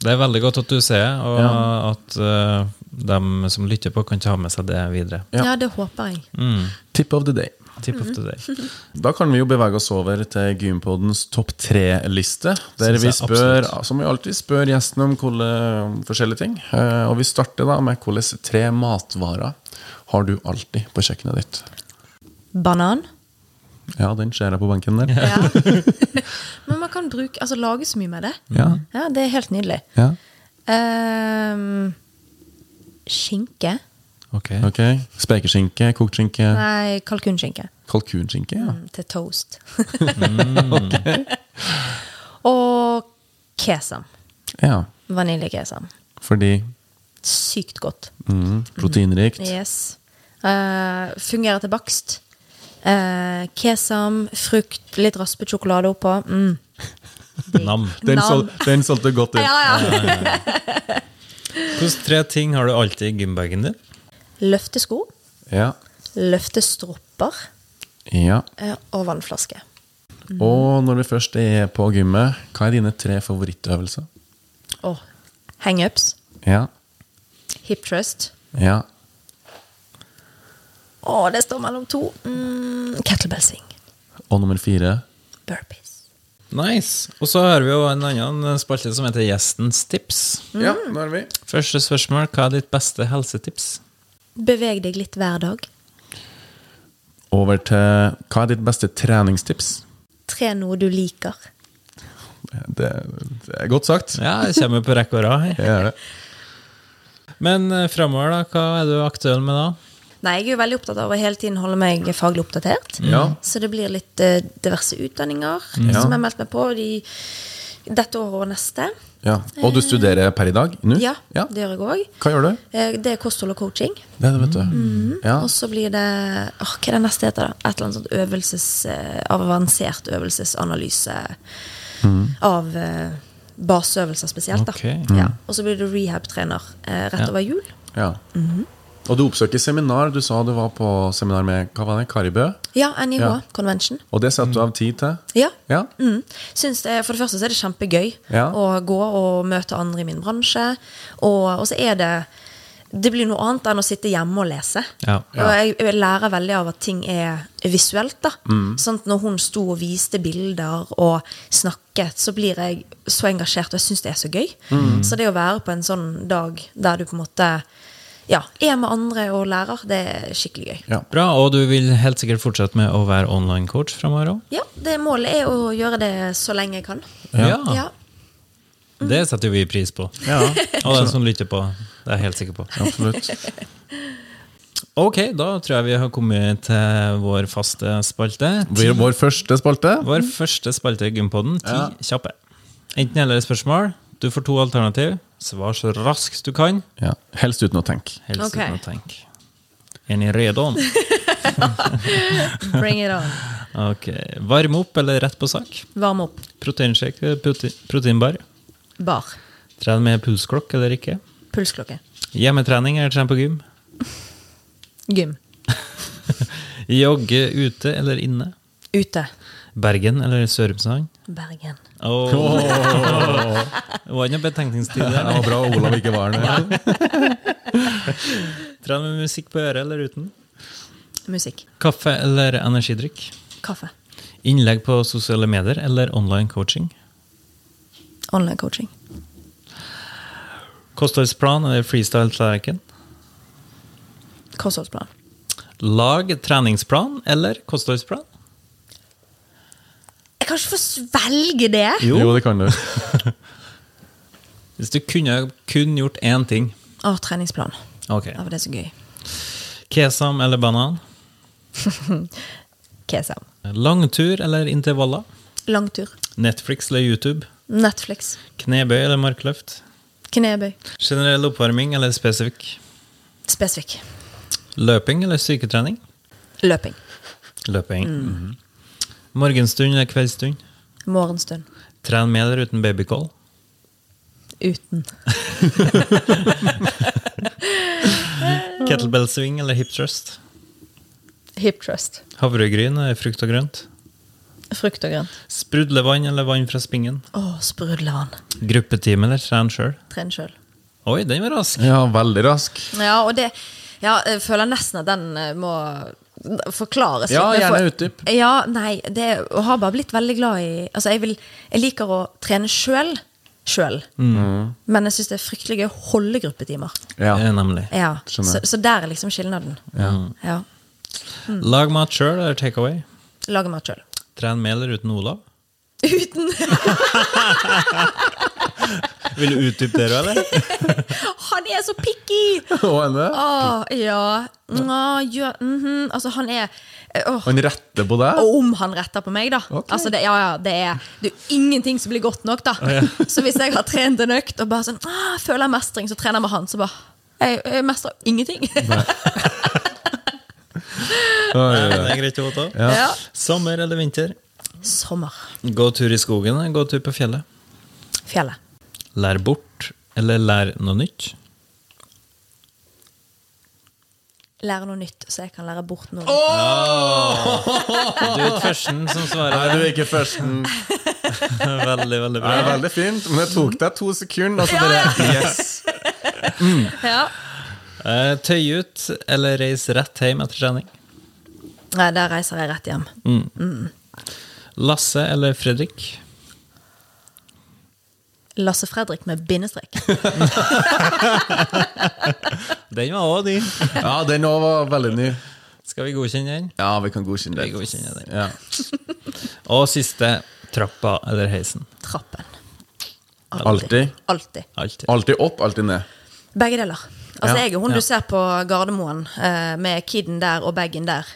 Det er veldig godt at du ser, og at uh, de som lytter på, kan ta med seg det videre. Ja. Ja, det håper jeg. Mm. Tip of the day. Tip of the day. Da kan vi jo bevege oss over til Gympodens topp tre-liste. Der vi spør, som vi alltid spør gjestene om hvordan, forskjellige ting. Eh, Og vi starter da med hvilke tre matvarer har du alltid på kjøkkenet ditt? Banan. Ja, den ser jeg på benken der. Ja. Men man kan bruke, altså lage så mye med det. Ja. Ja, Det er helt nydelig. ja. Um, skinke. Ok. okay. Spekeskinke, kokt skinke, Nei, kalkunskinke. kalkunskinke. Ja. Mm, Til toast. Og kesam. ja. Vaniljekesam. Fordi Sykt godt. mm, proteinrikt. Yes. Uh, fungerer til bakst. Eh, kesam, frukt, litt raspet sjokolade oppå. Mm. Nam. Den, Nam. sol, den solgte godt ut. Ja, ja. Hvilke tre ting har du alltid i gymbagen din? Løftesko, Ja. løftestropper ja. eh, og vannflaske. Og når vi først er på gymmet, hva er dine tre favorittøvelser? Oh, hangups, Ja. hip trust. Ja. Å, det står mellom to. Mm, kettlebell. Og nummer fire? Burpees. Nice. Og så har vi jo en annen spalte som heter Gjestens tips. Ja, nå har vi. Første spørsmål, hva er ditt beste helsetips? Beveg deg litt hver dag. Over til hva er ditt beste treningstips? Tre noe du liker. Det, det er godt sagt. Ja, det kommer på rekke og rad. Men uh, framover, da, hva er du aktuell med da? Nei, jeg er jo veldig opptatt av å hele tiden holde meg faglig oppdatert. Ja. Så det blir litt eh, diverse utdanninger som jeg har meldt meg på de, dette året og neste. ja. Og du studerer per i dag? Nå? Ja, ja. det gjør jeg òg. Hva gjør du? Det er kosthold og coaching. Det er det, vet du. Ja. Og så blir det åh, Hva er det neste heter? da? Et eller annet sånt øvelses, eh, avansert øvelsesanalyse av eh, baseøvelser spesielt. da Ok. ja. Og så blir du rehab-trener eh, rett over jul. ja. Og du oppsøker seminar. Du sa du var på seminar med hva var det, Karibø. Ja, NIH Ja. Convention. Og det setter du av tid til? Ja. Ja. Mm. Syns det, for det første så er det kjempegøy Ja. å gå og møte andre i min bransje. Og, og så er det Det blir noe annet enn å sitte hjemme og lese. Ja. Og jeg, jeg lærer veldig av at ting er visuelt. da Sånn at Når hun sto og viste bilder og snakket, så blir jeg så engasjert, og jeg syns det er så gøy. Så det å være på en sånn dag der du på en måte ja, er med andre og lærer, det er skikkelig gøy. Ja. Bra, og du vil helt sikkert fortsette med å være online-coach framover òg? Ja, det Målet er å gjøre det så lenge jeg kan. Ja. Ja. Det setter vi pris på. Ja, Og den som lytter på. Det er jeg helt sikker på. absolutt. Ok, da tror jeg vi har kommet til vår faste spalte. Det blir vår første spalte. Vår første spalte i Gympodden. Ti Ja. kjappe. Enten eller spørsmål. Du får to alternativ. Svar så raskt du kan. Ja. Helst uten å tenke. Helst okay. uten å tenke. Er ni redo? Bring it on. Ok. Varm opp eller rett på sak? Varm opp. Proteinshake eller proteinbar? Bar. Tren med pulsklokke eller ikke? Pulsklokke. Hjemmetrening eller tren på gym? Gym. Jogge ute eller inne? Ute. Bergen eller Sørumsand? Bergen. Oh. Det var ikke noe betenkningstid Det der. var bra Olav ikke var der. Trener med musikk på øret eller uten? Musikk. Kaffe eller energidrikk? Kaffe. Innlegg på sosiale medier eller online coaching? Online coaching. Kostholdsplan eller freestyle-tallerken? Kostholdsplan. Lag treningsplan eller kostholdsplan? Jeg kan ikke få svelge det. Jo, det kan du. Hvis du kunne kun gjort én ting. Å, treningsplan. Okay. Det var det så gøy. Kesam eller banan? Kesam. Langtur eller intervaller? Langtur. Netflix eller YouTube? Netflix. Knebøy eller markløft? Knebøy. Generell oppvarming eller spesifikk? Spesifikk. Løping eller styrketrening? Løping. Løping. Mhm. Morgenstund eller kveldsstund? Morgenstund. Tren med eller uten babycall? Uten. Kettlebell swing eller hip thrust? Hip trust. Havregryn eller frukt og grønt? Frukt og grønt. Sprudlevann eller vann fra spingen? Å, sprudlevann. Gruppetime eller tren sjøl? Tren sjøl. Oi, den var rask! Ja, veldig rask. Ja, og det Ja, jeg føler nesten at den eh, må forklares litt. Ja, gjerne utdyp. Ja, nei, det har bare blitt veldig glad i Altså, jeg, vil, jeg liker å trene sjøl. Sjøl. Men jeg syns det er fryktelig gøy å holde gruppetimer. Ja. Nemlig. Ja, så, så der er liksom skilnaden. Ja. Ja Lag mat sjøl eller take away? Lage mat sjøl. Tren med eller uten Olav? Uten Vil du utdype det, eller? Han er så picky! Og henne. Åh, ja. Nå, ja mhm. Altså, han er åh. Han retter på deg. Om han retter på meg, da. Okay. Altså, det, ja, ja, det, er, det er ingenting som blir godt nok, da. Så hvis jeg har trent en økt og bare sånn, ah, føler jeg mestring, så trener jeg med han, så bare Jeg, jeg mestrer ingenting. Det er greit å vite. Ja. Sommer eller vinter? Sommer. Gå tur i skogen eller gå tur på fjellet? Fjellet. Lær bort eller lær noe nytt? Lære noe nytt, så jeg kan lære bort noe. Du er ikke førsten som svarer. Nei, du er ikke førsten. Veldig, veldig Det bra. er veldig fint, men det tok deg to sekunder. Altså bare, yes. Ja. Eh, Tøy ut eller reis rett hjem etter trening? Nei, der reiser jeg rett hjem. Lasse eller Fredrik? Lasse Fredrik med bindestrek. Den var òg din. Ja, den òg var veldig ny. Skal vi godkjenne den? Ja, vi kan godkjenne Vi det. godkjenner den. Ja. Og siste trappa eller heisen? Trappen. Alltid. Alltid. Opp, alltid ned. Begge deler. Altså, Ja, jeg er hun ja. du ser på Gardermoen, eh, med kiden der og bagen der,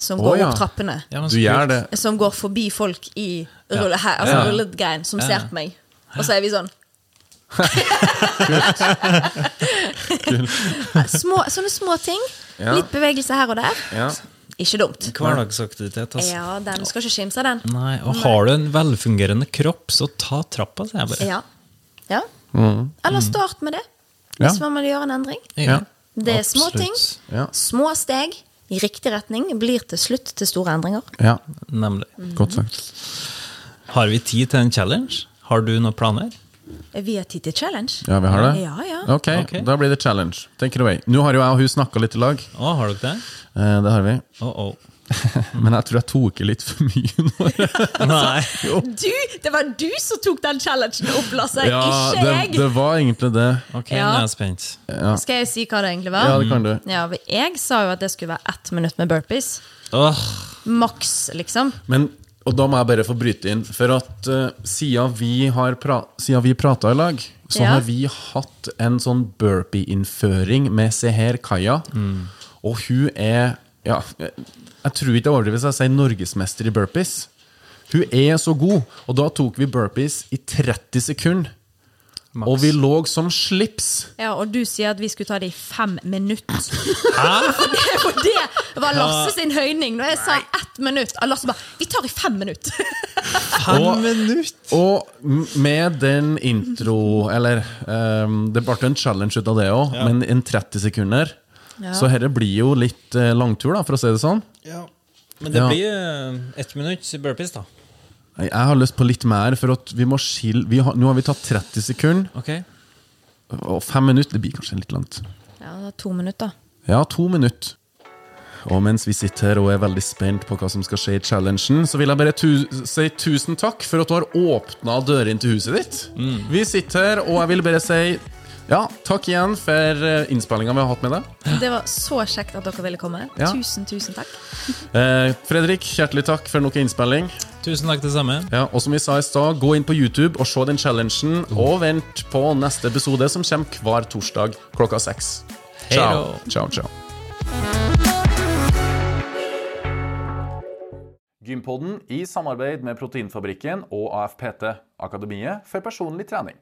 som går går ja. opp trappene. Ja, Du gjør det. Som går forbi folk i rulle, her, altså rullegreien, som Ja. ser på meg. Og så er vi sånn små, Sånne små ting. Ja. Litt bevegelse her og der. Ja. Ikke dumt. Hverdagsaktivitet, altså. Ja, den skal ikke skimse den. Nei, og har du en velfungerende kropp, så ta trappa, sier jeg bare. Ja. ja. Mm. Eller start med det, Ja. hvis man vil gjøre en endring. Ja. Det er små ting. Absolutt. Ja. Små steg i riktig retning blir til slutt til store endringer. ja. Nemlig. Godt sagt. Har vi tid til en challenge? Har du noen planer? Vi har tid til challenge. Ja, vi har det? Ja, ja. Ok, Ok. da blir det challenge. Take it away. Nå har jo jeg og hun snakka litt i lag. Å, har dere det? Eh, det har vi. Oh, oh. Men jeg tror jeg tok i litt for mye nå. Nei. Du, det var du som tok den challengen opp, Lasse, Ja, ikke det, jeg! det var egentlig det. Ok, Ja. nå er jeg spent. Skal jeg si hva det egentlig var? Ja, det kan du. Ja, Jeg sa jo at det skulle være ett minutt med burpees. Oh. Maks, liksom. Men, og da må jeg bare få bryte inn, for at uh, siden vi har pra siden vi prata i lag, så Ja. har vi hatt en sånn burpee-innføring med Seher Kaya. Og hun er ja, Jeg tror ikke jeg overdriver hvis jeg sier norgesmester i burpees. Hun er så god, og da tok vi burpees i 30 sekunder. Maks. Og vi lå som slips. Ja, Og du sier at vi skulle ta det i fem minutter. For det, for det var Lasse sin høyning. Når jeg sa ett minutt, og Lasse bare 'Vi tar i fem minutter'. fem Og- minutter! Og med den intro Eller um, det ble en challenge ut av det òg, men en 30 sekunder. Ja. Så dette blir jo litt eh, langtur, da, for å si det sånn. Ja. Men det Ja. blir eh, ett minutt burpees, da. Jeg har lyst på litt mer, for at vi må skille vi har, Nå har vi tatt 30 sekunder, Ok. og fem minutter det blir kanskje litt langt. Ja, det er to minutter. Ja, to minutter. Og mens vi sitter her og er veldig spent på hva som skal skje i challengen, så vil jeg bare tu si tusen takk for at du har åpna dørene til huset ditt. Vi sitter her, og jeg vil bare si ja, takk igjen for innspillinga vi har hatt med deg. Det var så kjekt at dere ville komme. Ja. Tusen, tusen takk. Eh, Fredrik, hjertelig takk for nok innspilling. Tusen takk, det samme. Ja, og som vi sa i stad, gå inn på YouTube og se den challengen, og vent på neste episode, som kommer hver torsdag klokka seks. Ciao. Ciao, ciao. Gympodden i samarbeid med Proteinfabrikken og AFPT, Akademiet for personlig trening.